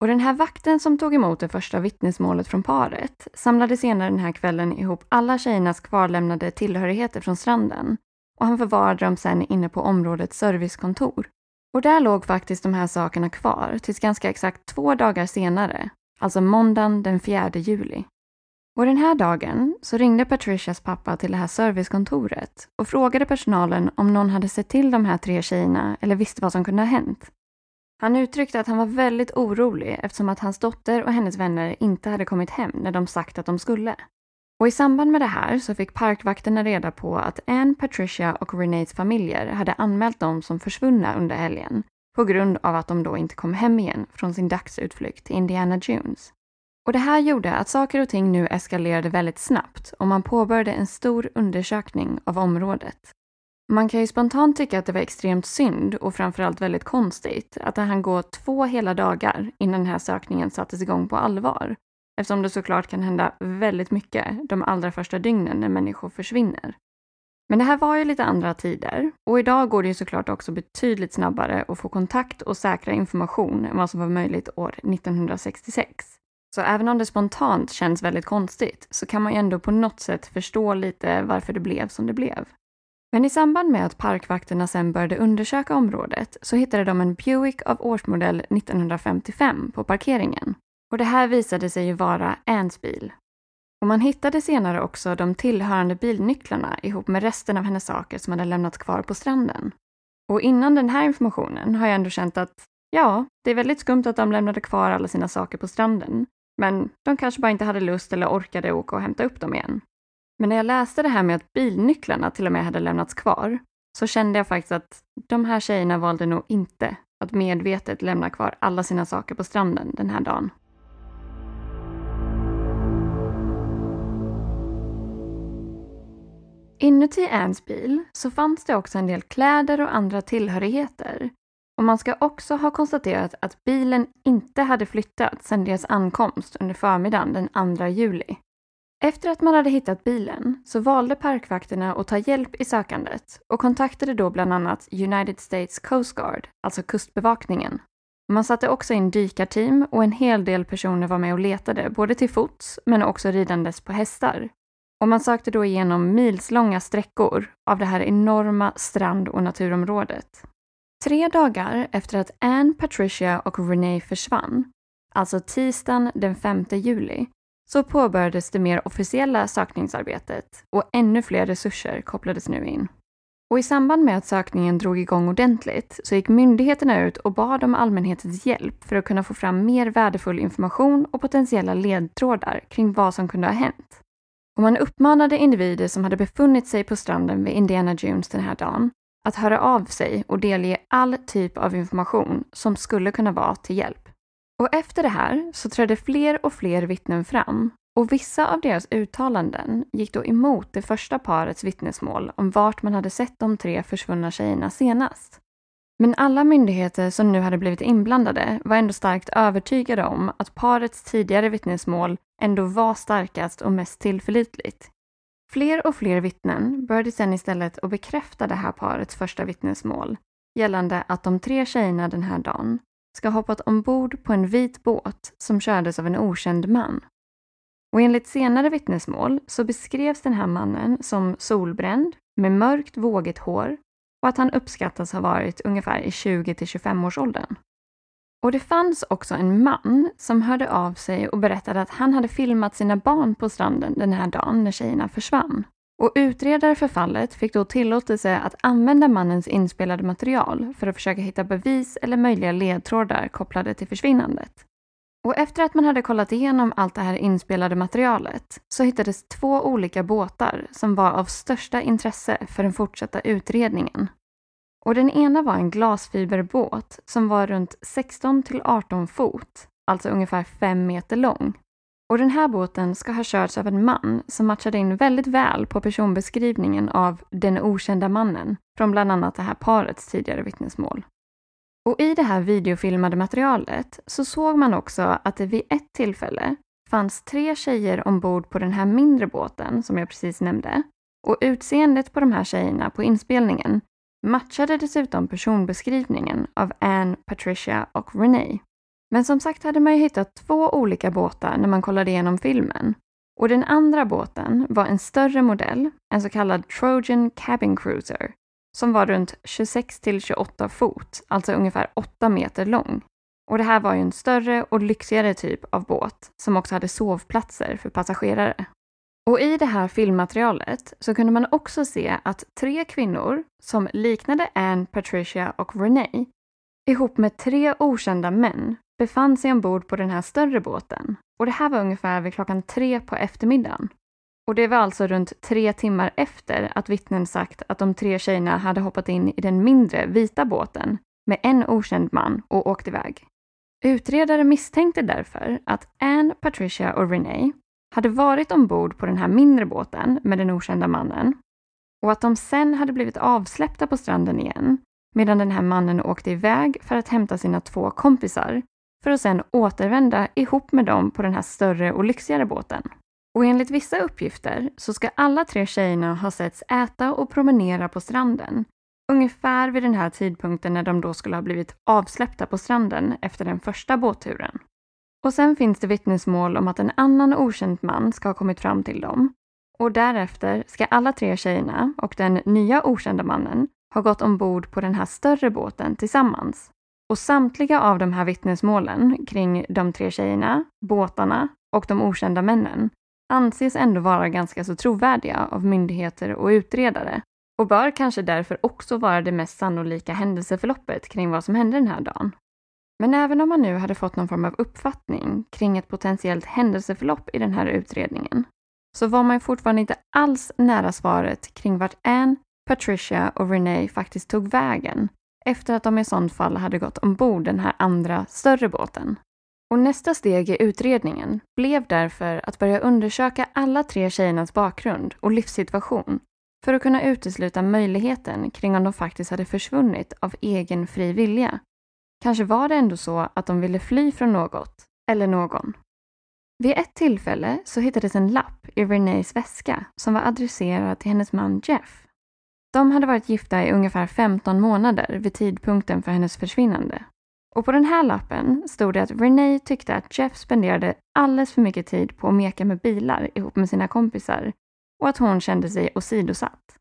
Och den här vakten som tog emot det första vittnesmålet från paret samlade senare den här kvällen ihop alla tjejernas kvarlämnade tillhörigheter från stranden och han förvarade dem sen inne på områdets servicekontor. Och där låg faktiskt de här sakerna kvar tills ganska exakt två dagar senare, alltså måndagen den 4 juli. Och den här dagen så ringde Patricias pappa till det här servicekontoret och frågade personalen om någon hade sett till de här tre tjejerna eller visste vad som kunde ha hänt. Han uttryckte att han var väldigt orolig eftersom att hans dotter och hennes vänner inte hade kommit hem när de sagt att de skulle. Och i samband med det här så fick parkvakterna reda på att Anne, Patricia och Renées familjer hade anmält dem som försvunna under helgen på grund av att de då inte kom hem igen från sin dagsutflykt till Indiana Dunes. Och det här gjorde att saker och ting nu eskalerade väldigt snabbt och man påbörjade en stor undersökning av området. Man kan ju spontant tycka att det var extremt synd och framförallt väldigt konstigt att det hann gå två hela dagar innan den här sökningen sattes igång på allvar Eftersom det såklart kan hända väldigt mycket de allra första dygnen när människor försvinner. Men det här var ju lite andra tider och idag går det ju såklart också betydligt snabbare att få kontakt och säkra information än vad som var möjligt år 1966. Så även om det spontant känns väldigt konstigt så kan man ju ändå på något sätt förstå lite varför det blev som det blev. Men i samband med att parkvakterna sen började undersöka området så hittade de en Buick av årsmodell 1955 på parkeringen och det här visade sig ju vara Anns bil. Och man hittade senare också de tillhörande bilnycklarna ihop med resten av hennes saker som hade lämnats kvar på stranden. Och innan den här informationen har jag ändå känt att ja, det är väldigt skumt att de lämnade kvar alla sina saker på stranden. Men de kanske bara inte hade lust eller orkade åka och hämta upp dem igen. Men när jag läste det här med att bilnycklarna till och med hade lämnats kvar så kände jag faktiskt att de här tjejerna valde nog inte att medvetet lämna kvar alla sina saker på stranden den här dagen. Inuti Anns bil så fanns det också en del kläder och andra tillhörigheter. Och man ska också ha konstaterat att bilen inte hade flyttat sedan deras ankomst under förmiddagen den 2 juli. Efter att man hade hittat bilen så valde parkvakterna att ta hjälp i sökandet och kontaktade då bland annat United States Coast Guard, alltså kustbevakningen. Man satte också in dykarteam och en hel del personer var med och letade, både till fots men också ridandes på hästar. Och man sökte då igenom milslånga sträckor av det här enorma strand och naturområdet. Tre dagar efter att Anne, Patricia och Renee försvann, alltså tisdagen den 5 juli, så påbörjades det mer officiella sökningsarbetet och ännu fler resurser kopplades nu in. Och i samband med att sökningen drog igång ordentligt så gick myndigheterna ut och bad om allmänhetens hjälp för att kunna få fram mer värdefull information och potentiella ledtrådar kring vad som kunde ha hänt. Och man uppmanade individer som hade befunnit sig på stranden vid Indiana Jones den här dagen att höra av sig och delge all typ av information som skulle kunna vara till hjälp. Och efter det här så trädde fler och fler vittnen fram och vissa av deras uttalanden gick då emot det första parets vittnesmål om vart man hade sett de tre försvunna tjejerna senast. Men alla myndigheter som nu hade blivit inblandade var ändå starkt övertygade om att parets tidigare vittnesmål ändå var starkast och mest tillförlitligt. Fler och fler vittnen började sedan istället att bekräfta det här parets första vittnesmål gällande att de tre tjejerna den här dagen ska ha hoppat ombord på en vit båt som kördes av en okänd man. Och enligt senare vittnesmål så beskrevs den här mannen som solbränd med mörkt vågigt hår och att han uppskattas ha varit ungefär i 20 till 25 års åldern. Och det fanns också en man som hörde av sig och berättade att han hade filmat sina barn på stranden den här dagen när tjejerna försvann. Och utredare för fallet fick då tillåtelse att använda mannens inspelade material för att försöka hitta bevis eller möjliga ledtrådar kopplade till försvinnandet. Och efter att man hade kollat igenom allt det här inspelade materialet så hittades två olika båtar som var av största intresse för den fortsatta utredningen. Och den ena var en glasfiberbåt som var runt 16 till 18 fot, alltså ungefär 5 meter lång. Och den här båten ska ha körts av en man som matchade in väldigt väl på personbeskrivningen av den okända mannen från bland annat det här parets tidigare vittnesmål. Och i det här videofilmade materialet så såg man också att det vid ett tillfälle fanns tre tjejer ombord på den här mindre båten som jag precis nämnde. Och utseendet på de här tjejerna på inspelningen matchade dessutom personbeskrivningen av Anne, Patricia och Renee. Men som sagt hade man ju hittat två olika båtar när man kollade igenom filmen. Och den andra båten var en större modell, en så kallad Trojan Cabin Cruiser, som var runt 26 till 28 fot, alltså ungefär 8 meter lång. Och det här var ju en större och lyxigare typ av båt som också hade sovplatser för passagerare. Och i det här filmmaterialet så kunde man också se att tre kvinnor som liknade Anne, Patricia och Renee ihop med tre okända män befann sig ombord på den här större båten. Och det här var ungefär vid klockan tre på eftermiddagen. Och det var alltså runt tre timmar efter att vittnen sagt att de tre tjejerna hade hoppat in i den mindre vita båten med en okänd man och åkt iväg. Utredare misstänkte därför att Anne, Patricia och Renee hade varit ombord på den här mindre båten med den okända mannen och att de sen hade blivit avsläppta på stranden igen medan den här mannen åkte iväg för att hämta sina två kompisar för att sen återvända ihop med dem på den här större och lyxigare båten. Och enligt vissa uppgifter så ska alla tre tjejerna ha setts äta och promenera på stranden ungefär vid den här tidpunkten när de då skulle ha blivit avsläppta på stranden efter den första båtturen. Och sen finns det vittnesmål om att en annan okänd man ska ha kommit fram till dem. Och därefter ska alla tre tjejerna och den nya okända mannen ha gått ombord på den här större båten tillsammans. Och samtliga av de här vittnesmålen kring de tre tjejerna, båtarna och de okända männen anses ändå vara ganska så trovärdiga av myndigheter och utredare och bör kanske därför också vara det mest sannolika händelseförloppet kring vad som hände den här dagen. Men även om man nu hade fått någon form av uppfattning kring ett potentiellt händelseförlopp i den här utredningen så var man fortfarande inte alls nära svaret kring vart Anne, Patricia och Renee faktiskt tog vägen efter att de i sånt fall hade gått ombord den här andra, större båten. Och nästa steg i utredningen blev därför att börja undersöka alla tre tjejernas bakgrund och livssituation för att kunna utesluta möjligheten kring om de faktiskt hade försvunnit av egen fri vilja. Kanske var det ändå så att de ville fly från något, eller någon. Vid ett tillfälle så hittades en lapp i Renees väska som var adresserad till hennes man Jeff. De hade varit gifta i ungefär 15 månader vid tidpunkten för hennes försvinnande. Och på den här lappen stod det att Renee tyckte att Jeff spenderade alldeles för mycket tid på att meka med bilar ihop med sina kompisar och att hon kände sig åsidosatt.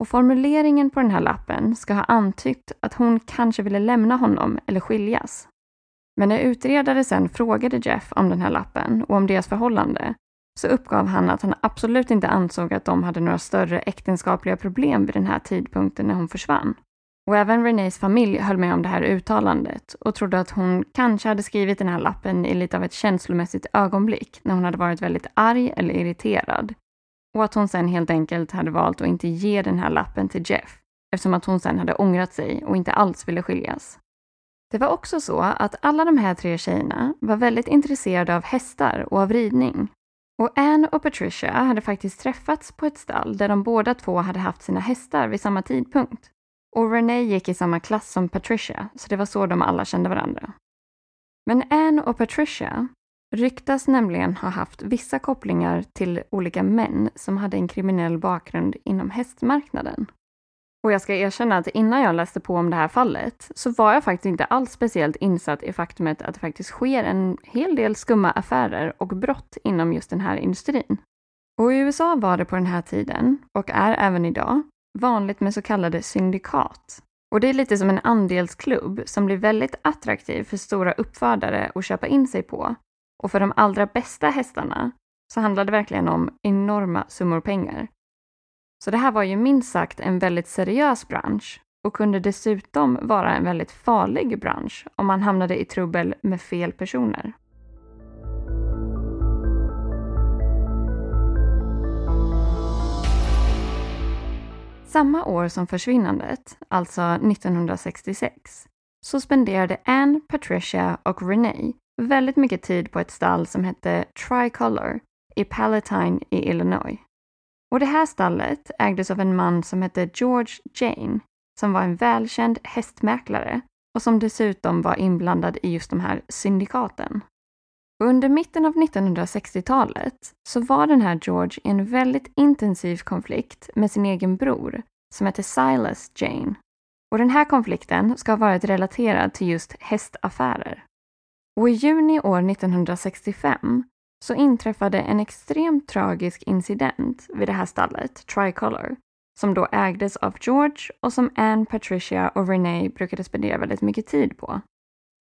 Och formuleringen på den här lappen ska ha antytt att hon kanske ville lämna honom eller skiljas. Men när utredare sen frågade Jeff om den här lappen och om deras förhållande så uppgav han att han absolut inte ansåg att de hade några större äktenskapliga problem vid den här tidpunkten när hon försvann. Och även Renés familj höll med om det här uttalandet och trodde att hon kanske hade skrivit den här lappen i lite av ett känslomässigt ögonblick när hon hade varit väldigt arg eller irriterad. Och att hon sen helt enkelt hade valt att inte ge den här lappen till Jeff eftersom att hon sen hade ångrat sig och inte alls ville skiljas. Det var också så att alla de här tre tjejerna var väldigt intresserade av hästar och av ridning. Och Anne och Patricia hade faktiskt träffats på ett stall där de båda två hade haft sina hästar vid samma tidpunkt. Och Renee gick i samma klass som Patricia, så det var så de alla kände varandra. Men Anne och Patricia ryktas nämligen ha haft vissa kopplingar till olika män som hade en kriminell bakgrund inom hästmarknaden. Och jag ska erkänna att innan jag läste på om det här fallet så var jag faktiskt inte alls speciellt insatt i faktumet att det faktiskt sker en hel del skumma affärer och brott inom just den här industrin. Och i USA var det på den här tiden, och är även idag, vanligt med så kallade syndikat. Och det är lite som en andelsklubb som blir väldigt attraktiv för stora uppfödare att köpa in sig på. Och för de allra bästa hästarna så handlar det verkligen om enorma summor pengar. Så det här var ju minst sagt en väldigt seriös bransch och kunde dessutom vara en väldigt farlig bransch om man hamnade i trubbel med fel personer. Samma år som försvinnandet, alltså 1966, så spenderade Anne, Patricia och Renee väldigt mycket tid på ett stall som hette Tricolor i Palatine i Illinois. Och det här stallet ägdes av en man som hette George Jane, som var en välkänd hästmäklare och som dessutom var inblandad i just de här syndikaten. Under mitten av 1960-talet så var den här George i en väldigt intensiv konflikt med sin egen bror som hette Silas Jane. Och den här konflikten ska ha varit relaterad till just hästaffärer. Och i juni år 1965 så inträffade en extremt tragisk incident vid det här stallet, Tricolor, som då ägdes av George och som Anne, Patricia och Renee brukade spendera väldigt mycket tid på.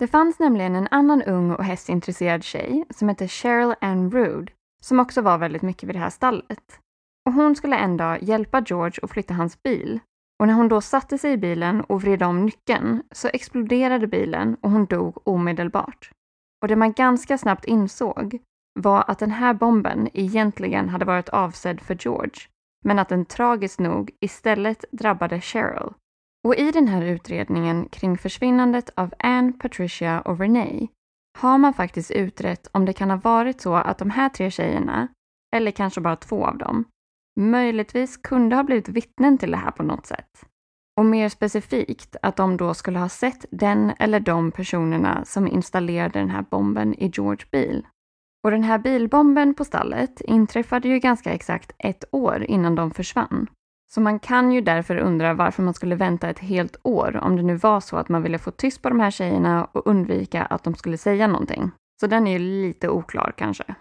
Det fanns nämligen en annan ung och hästintresserad tjej som hette Cheryl Ann Rude som också var väldigt mycket vid det här stallet. Och hon skulle en dag hjälpa George att flytta hans bil. Och när hon då satte sig i bilen och vred om nyckeln så exploderade bilen och hon dog omedelbart. Och det man ganska snabbt insåg var att den här bomben egentligen hade varit avsedd för George, men att den tragiskt nog istället drabbade Cheryl. Och i den här utredningen kring försvinnandet av Anne, Patricia och Renee har man faktiskt utrett om det kan ha varit så att de här tre tjejerna, eller kanske bara två av dem, möjligtvis kunde ha blivit vittnen till det här på något sätt. Och mer specifikt att de då skulle ha sett den eller de personerna som installerade den här bomben i George bil. Och den här bilbomben på stallet inträffade ju ganska exakt ett år innan de försvann. Så man kan ju därför undra varför man skulle vänta ett helt år om det nu var så att man ville få tyst på de här tjejerna och undvika att de skulle säga någonting. Så den är ju lite oklar kanske.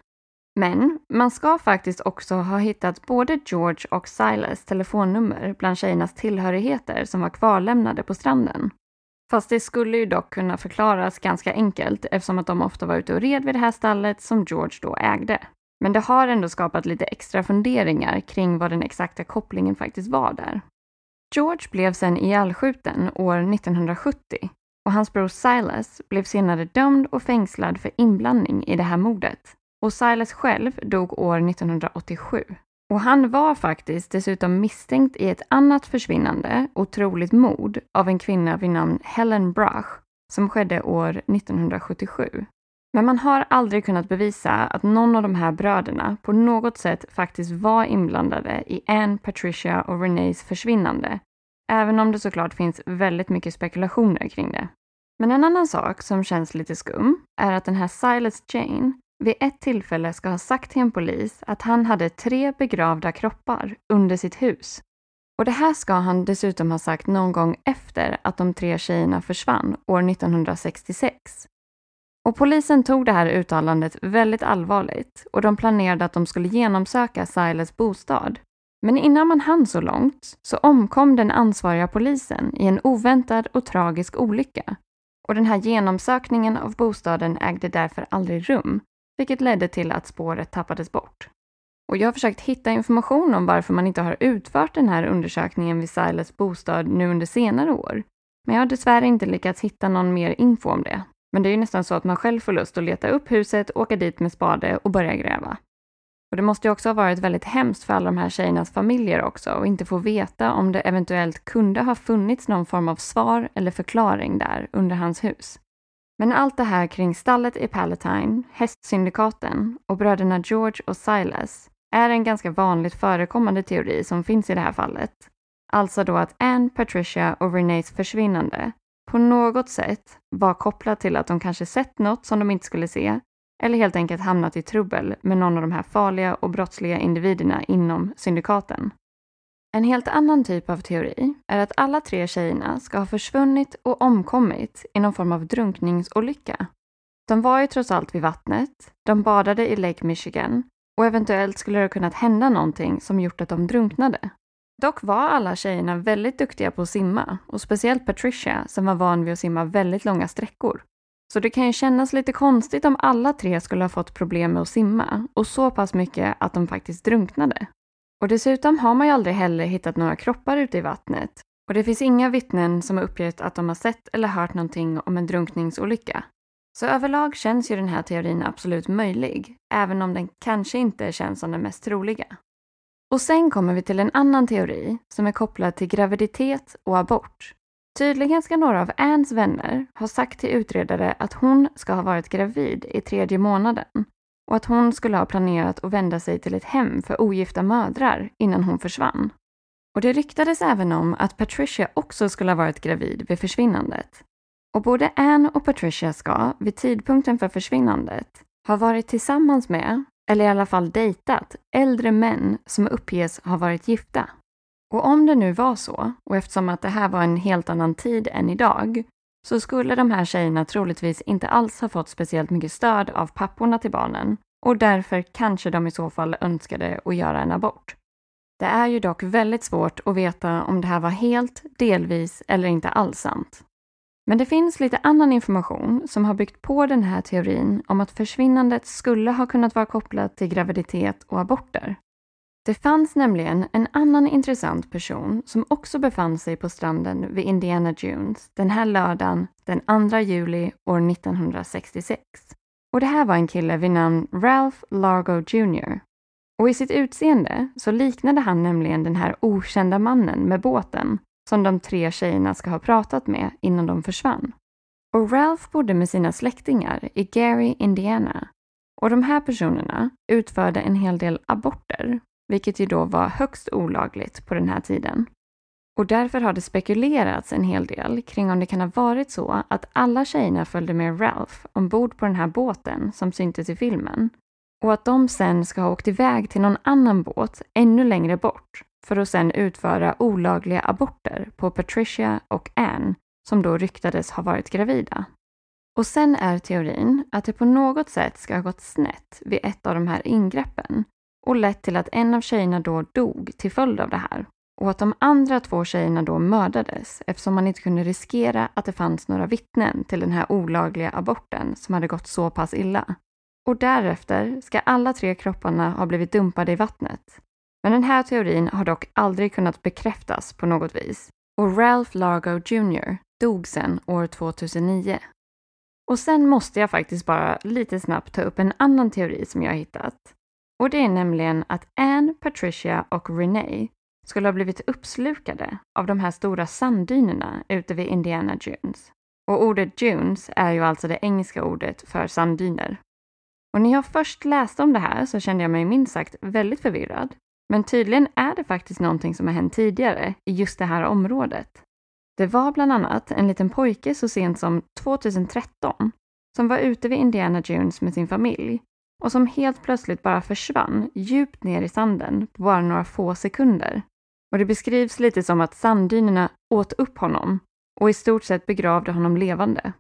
Men man ska faktiskt också ha hittat både George och Silas telefonnummer bland tjejernas tillhörigheter som var kvarlämnade på stranden. Fast det skulle ju dock kunna förklaras ganska enkelt eftersom att de ofta var ute och red vid det här stallet som George då ägde. Men det har ändå skapat lite extra funderingar kring vad den exakta kopplingen faktiskt var där. George blev sen ihjälskjuten år 1970 och hans bror Silas blev senare dömd och fängslad för inblandning i det här mordet. Och Silas själv dog år 1987. Och han var faktiskt dessutom misstänkt i ett annat försvinnande, otroligt mord, av en kvinna vid namn Helen Brach som skedde år 1977. Men man har aldrig kunnat bevisa att någon av de här bröderna på något sätt faktiskt var inblandade i Anne, Patricia och Renees försvinnande, även om det såklart finns väldigt mycket spekulationer kring det. Men en annan sak som känns lite skum är att den här Silas Jane vid ett tillfälle ska ha sagt till en polis att han hade tre begravda kroppar under sitt hus. Och det här ska han dessutom ha sagt någon gång efter att de tre tjejerna försvann år 1966. Och polisen tog det här uttalandet väldigt allvarligt och de planerade att de skulle genomsöka Silas bostad. Men innan man hann så långt så omkom den ansvariga polisen i en oväntad och tragisk olycka. Och den här genomsökningen av bostaden ägde därför aldrig rum, vilket ledde till att spåret tappades bort. Och jag har försökt hitta information om varför man inte har utfört den här undersökningen vid Silas bostad nu under senare år. Men jag har dessvärre inte lyckats hitta någon mer info om det. Men det är ju nästan så att man själv får lust att leta upp huset, åka dit med spade och börja gräva. Och det måste ju också ha varit väldigt hemskt för alla de här tjejernas familjer också och inte få veta om det eventuellt kunde ha funnits någon form av svar eller förklaring där under hans hus. Men allt det här kring stallet i Palatine, hästsyndikaten och bröderna George och Silas är en ganska vanligt förekommande teori som finns i det här fallet. Alltså då att Anne, Patricia och Renées försvinnande på något sätt var kopplad till att de kanske sett något som de inte skulle se eller helt enkelt hamnat i trubbel med någon av de här farliga och brottsliga individerna inom syndikaten. En helt annan typ av teori är att alla tre tjejerna ska ha försvunnit och omkommit i någon form av drunkningsolycka. De var ju trots allt vid vattnet, de badade i Lake Michigan och eventuellt skulle det ha kunnat hända någonting som gjort att de drunknade. Dock var alla tjejerna väldigt duktiga på att simma och speciellt Patricia som var van vid att simma väldigt långa sträckor. Så det kan ju kännas lite konstigt om alla tre skulle ha fått problem med att simma och så pass mycket att de faktiskt drunknade. Och dessutom har man ju aldrig heller hittat några kroppar ute i vattnet och det finns inga vittnen som har uppgett att de har sett eller hört någonting om en drunkningsolycka. Så överlag känns ju den här teorin absolut möjlig, även om den kanske inte känns som den mest troliga. Och sen kommer vi till en annan teori som är kopplad till graviditet och abort. Tydligen ska några av Anns vänner ha sagt till utredare att hon ska ha varit gravid i tredje månaden och att hon skulle ha planerat att vända sig till ett hem för ogifta mödrar innan hon försvann. Och det ryktades även om att Patricia också skulle ha varit gravid vid försvinnandet. Och både Anne och Patricia ska, vid tidpunkten för försvinnandet, ha varit tillsammans med, eller i alla fall dejtat, äldre män som uppges ha varit gifta. Och om det nu var så, och eftersom att det här var en helt annan tid än idag, så skulle de här tjejerna troligtvis inte alls ha fått speciellt mycket stöd av papporna till barnen och därför kanske de i så fall önskade att göra en abort. Det är ju dock väldigt svårt att veta om det här var helt, delvis eller inte alls sant. Men det finns lite annan information som har byggt på den här teorin om att försvinnandet skulle ha kunnat vara kopplat till graviditet och aborter. Det fanns nämligen en annan intressant person som också befann sig på stranden vid Indiana Dunes den här lördagen den 2 juli år 1966. Och det här var en kille vid namn Ralph Largo Jr. Och i sitt utseende så liknade han nämligen den här okända mannen med båten som de tre tjejerna ska ha pratat med innan de försvann. Och Ralph bodde med sina släktingar i Gary, Indiana. Och de här personerna utförde en hel del aborter, vilket ju då var högst olagligt på den här tiden. Och därför har det spekulerats en hel del kring om det kan ha varit så att alla tjejerna följde med Ralph ombord på den här båten som syntes i filmen och att de sen ska ha åkt iväg till någon annan båt ännu längre bort för att sen utföra olagliga aborter på Patricia och Anne som då ryktades ha varit gravida. Och sen är teorin att det på något sätt ska ha gått snett vid ett av de här ingreppen och lett till att en av tjejerna då dog till följd av det här och att de andra två tjejerna då mördades eftersom man inte kunde riskera att det fanns några vittnen till den här olagliga aborten som hade gått så pass illa. Och därefter ska alla tre kropparna ha blivit dumpade i vattnet. Men den här teorin har dock aldrig kunnat bekräftas på något vis och Ralph Largo Jr dog sen år 2009. Och sen måste jag faktiskt bara lite snabbt ta upp en annan teori som jag har hittat. Och det är nämligen att Anne, Patricia och Renee skulle ha blivit uppslukade av de här stora sanddynerna ute vid Indiana Dunes. Och ordet dunes är ju alltså det engelska ordet för sanddyner. Och när jag först läste om det här så kände jag mig minst sagt väldigt förvirrad. Men tydligen är det faktiskt någonting som har hänt tidigare i just det här området. Det var bland annat en liten pojke så sent som 2013 som var ute vid Indiana Jones med sin familj och som helt plötsligt bara försvann djupt ner i sanden på bara några få sekunder. Och det beskrivs lite som att sanddynerna åt upp honom och i stort sett begravde honom levande.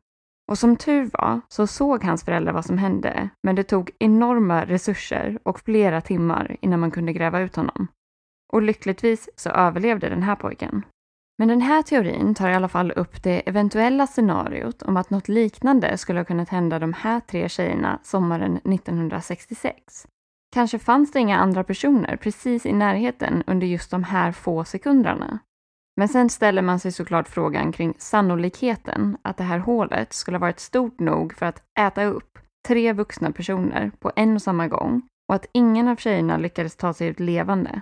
Och som tur var så såg hans föräldrar vad som hände, men det tog enorma resurser och flera timmar innan man kunde gräva ut honom. Och lyckligtvis så överlevde den här pojken. Men den här teorin tar i alla fall upp det eventuella scenariot om att något liknande skulle ha kunnat hända de här tre tjejerna sommaren 1966. Kanske fanns det inga andra personer precis i närheten under just de här få sekunderna. Men sen ställer man sig såklart frågan kring sannolikheten att det här hålet skulle ha varit stort nog för att äta upp tre vuxna personer på en och samma gång och att ingen av tjejerna lyckades ta sig ut levande.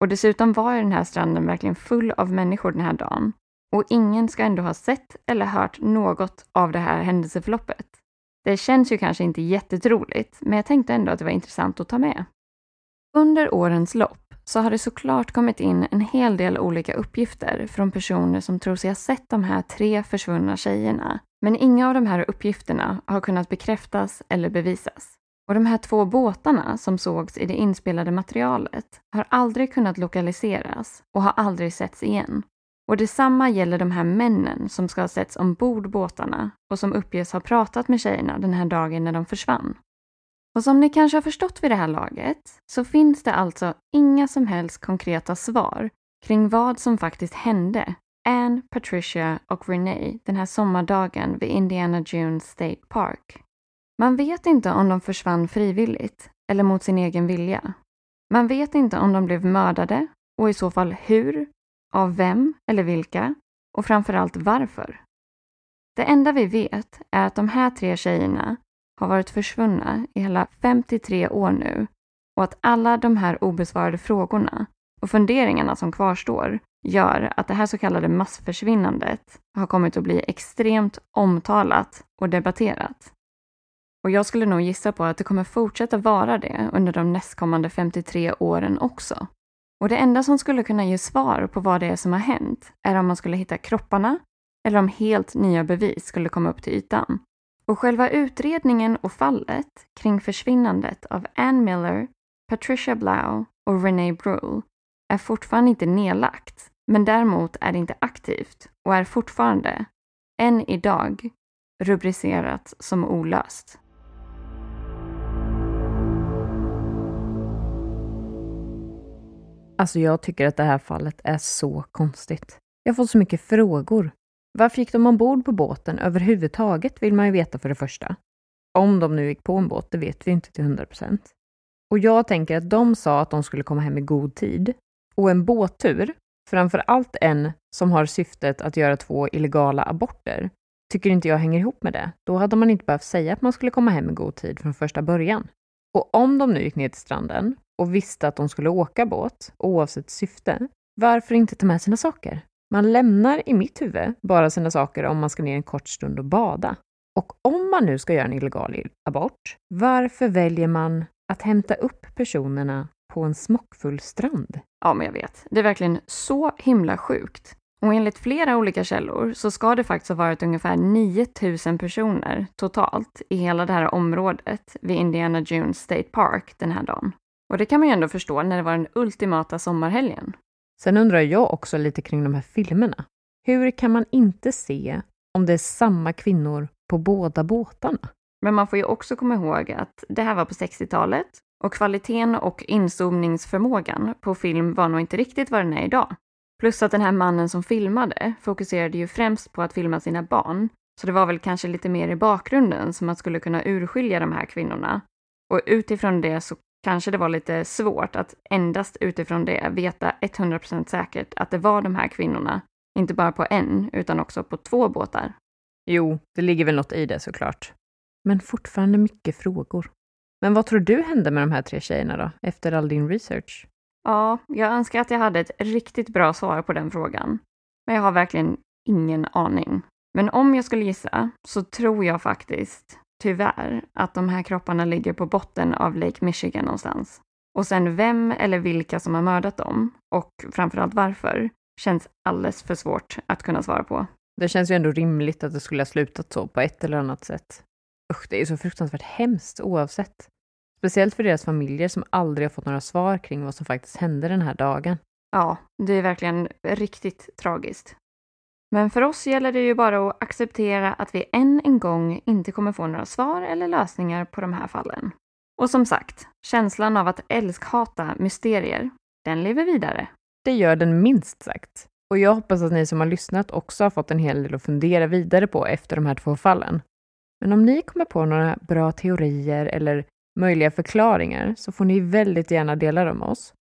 Och dessutom var ju den här stranden verkligen full av människor den här dagen och ingen ska ändå ha sett eller hört något av det här händelseförloppet. Det känns ju kanske inte jättetroligt, men jag tänkte ändå att det var intressant att ta med. Under årens lopp så har det såklart kommit in en hel del olika uppgifter från personer som tror sig ha sett de här tre försvunna tjejerna. Men inga av de här uppgifterna har kunnat bekräftas eller bevisas. Och de här två båtarna som sågs i det inspelade materialet har aldrig kunnat lokaliseras och har aldrig setts igen. Och detsamma gäller de här männen som ska ha setts ombord båtarna och som uppges ha pratat med tjejerna den här dagen när de försvann. Och som ni kanske har förstått vid det här laget så finns det alltså inga som helst konkreta svar kring vad som faktiskt hände Anne, Patricia och Renee den här sommardagen vid Indiana Jones State Park. Man vet inte om de försvann frivilligt eller mot sin egen vilja. Man vet inte om de blev mördade och i så fall hur, av vem eller vilka och framförallt varför. Det enda vi vet är att de här tre tjejerna har varit försvunna i hela 53 år nu och att alla de här obesvarade frågorna och funderingarna som kvarstår gör att det här så kallade massförsvinnandet har kommit att bli extremt omtalat och debatterat. Och jag skulle nog gissa på att det kommer fortsätta vara det under de nästkommande 53 åren också. Och det enda som skulle kunna ge svar på vad det är som har hänt är om man skulle hitta kropparna eller om helt nya bevis skulle komma upp till ytan. Och själva utredningen och fallet kring försvinnandet av Ann Miller, Patricia Blau och Renee Brule är fortfarande inte nedlagt, men däremot är det inte aktivt och är fortfarande, än idag, rubricerat som olöst. Alltså jag tycker att det här fallet är så konstigt. Jag får så mycket frågor. Varför gick de ombord på båten överhuvudtaget vill man ju veta för det första. Om de nu gick på en båt, det vet vi inte till 100 procent. Och jag tänker att de sa att de skulle komma hem i god tid. Och en båttur, framför allt en som har syftet att göra två illegala aborter, tycker inte jag hänger ihop med det. Då hade man inte behövt säga att man skulle komma hem i god tid från första början. Och om de nu gick ner till stranden och visste att de skulle åka båt, oavsett syfte, varför inte ta med sina saker? Man lämnar i mitt huvud bara sina saker om man ska ner en kort stund och bada. Och om man nu ska göra en illegal abort, varför väljer man att hämta upp personerna på en smockfull strand? Ja, men jag vet. Det är verkligen så himla sjukt. Och enligt flera olika källor så ska det faktiskt ha varit ungefär 9000 personer totalt i hela det här området vid Indiana Jones State Park den här dagen. Och det kan man ju ändå förstå när det var den ultimata sommarhelgen. Sen undrar jag också lite kring de här filmerna. Hur kan man inte se om det är samma kvinnor på båda båtarna? Men man får ju också komma ihåg att det här var på 60-talet och kvaliteten och inzoomningsförmågan på film var nog inte riktigt vad den är idag. Plus att den här mannen som filmade fokuserade ju främst på att filma sina barn, så det var väl kanske lite mer i bakgrunden som man skulle kunna urskilja de här kvinnorna. Och utifrån det så kanske det var lite svårt att endast utifrån det veta 100% säkert att det var de här kvinnorna. Inte bara på en, utan också på två båtar. Jo, det ligger väl något i det såklart. Men fortfarande mycket frågor. Men vad tror du hände med de här tre tjejerna då, efter all din research? Ja, jag önskar att jag hade ett riktigt bra svar på den frågan. Men jag har verkligen ingen aning. Men om jag skulle gissa så tror jag faktiskt tyvärr, att de här kropparna ligger på botten av Lake Michigan någonstans. Och sen vem eller vilka som har mördat dem och framförallt varför känns alldeles för svårt att kunna svara på. Det känns ju ändå rimligt att det skulle ha slutat så på ett eller annat sätt. Usch, det är så fruktansvärt hemskt oavsett. Speciellt för deras familjer som aldrig har fått några svar kring vad som faktiskt hände den här dagen. Ja, det är verkligen riktigt tragiskt. Men för oss gäller det ju bara att acceptera att vi än en gång inte kommer få några svar eller lösningar på de här fallen. Och som sagt, känslan av att älskhata mysterier, den lever vidare. Det gör den minst sagt. Och jag hoppas att ni som har lyssnat också har fått en hel del att fundera vidare på efter de här två fallen. Men om ni kommer på några bra teorier eller möjliga förklaringar så får ni väldigt gärna dela dem med oss.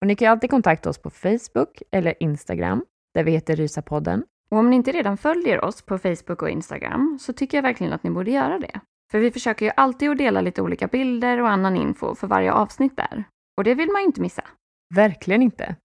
Och ni kan alltid kontakta oss på Facebook eller Instagram där vi heter Rysapodden. Och om ni inte redan följer oss på Facebook och Instagram så tycker jag verkligen att ni borde göra det. För vi försöker ju alltid att dela lite olika bilder och annan info för varje avsnitt där. Och det vill man ju inte missa. Verkligen inte.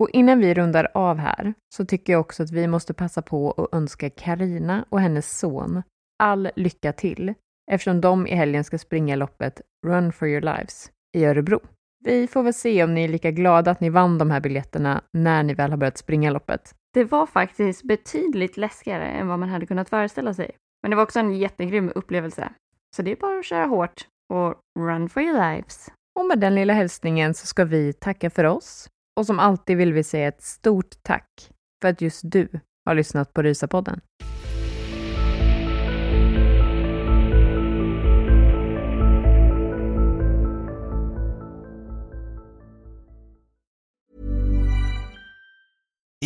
Och innan vi rundar av här så tycker jag också att vi måste passa på att önska Karina och hennes son all lycka till eftersom de i helgen ska springa loppet Run for your lives i Örebro. Vi får väl se om ni är lika glada att ni vann de här biljetterna när ni väl har börjat springa loppet. Det var faktiskt betydligt läskigare än vad man hade kunnat föreställa sig. Men det var också en jättegrym upplevelse. Så det är bara att köra hårt och run for your lives. Och med den lilla hälsningen så ska vi tacka för oss. Och som alltid vill vi säga ett stort tack för att just du har lyssnat på Rysapodden.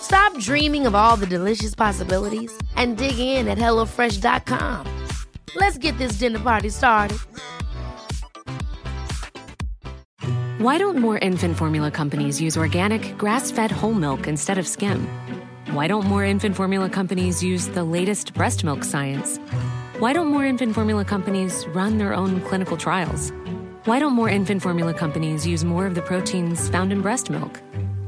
Stop dreaming of all the delicious possibilities and dig in at HelloFresh.com. Let's get this dinner party started. Why don't more infant formula companies use organic, grass fed whole milk instead of skim? Why don't more infant formula companies use the latest breast milk science? Why don't more infant formula companies run their own clinical trials? Why don't more infant formula companies use more of the proteins found in breast milk?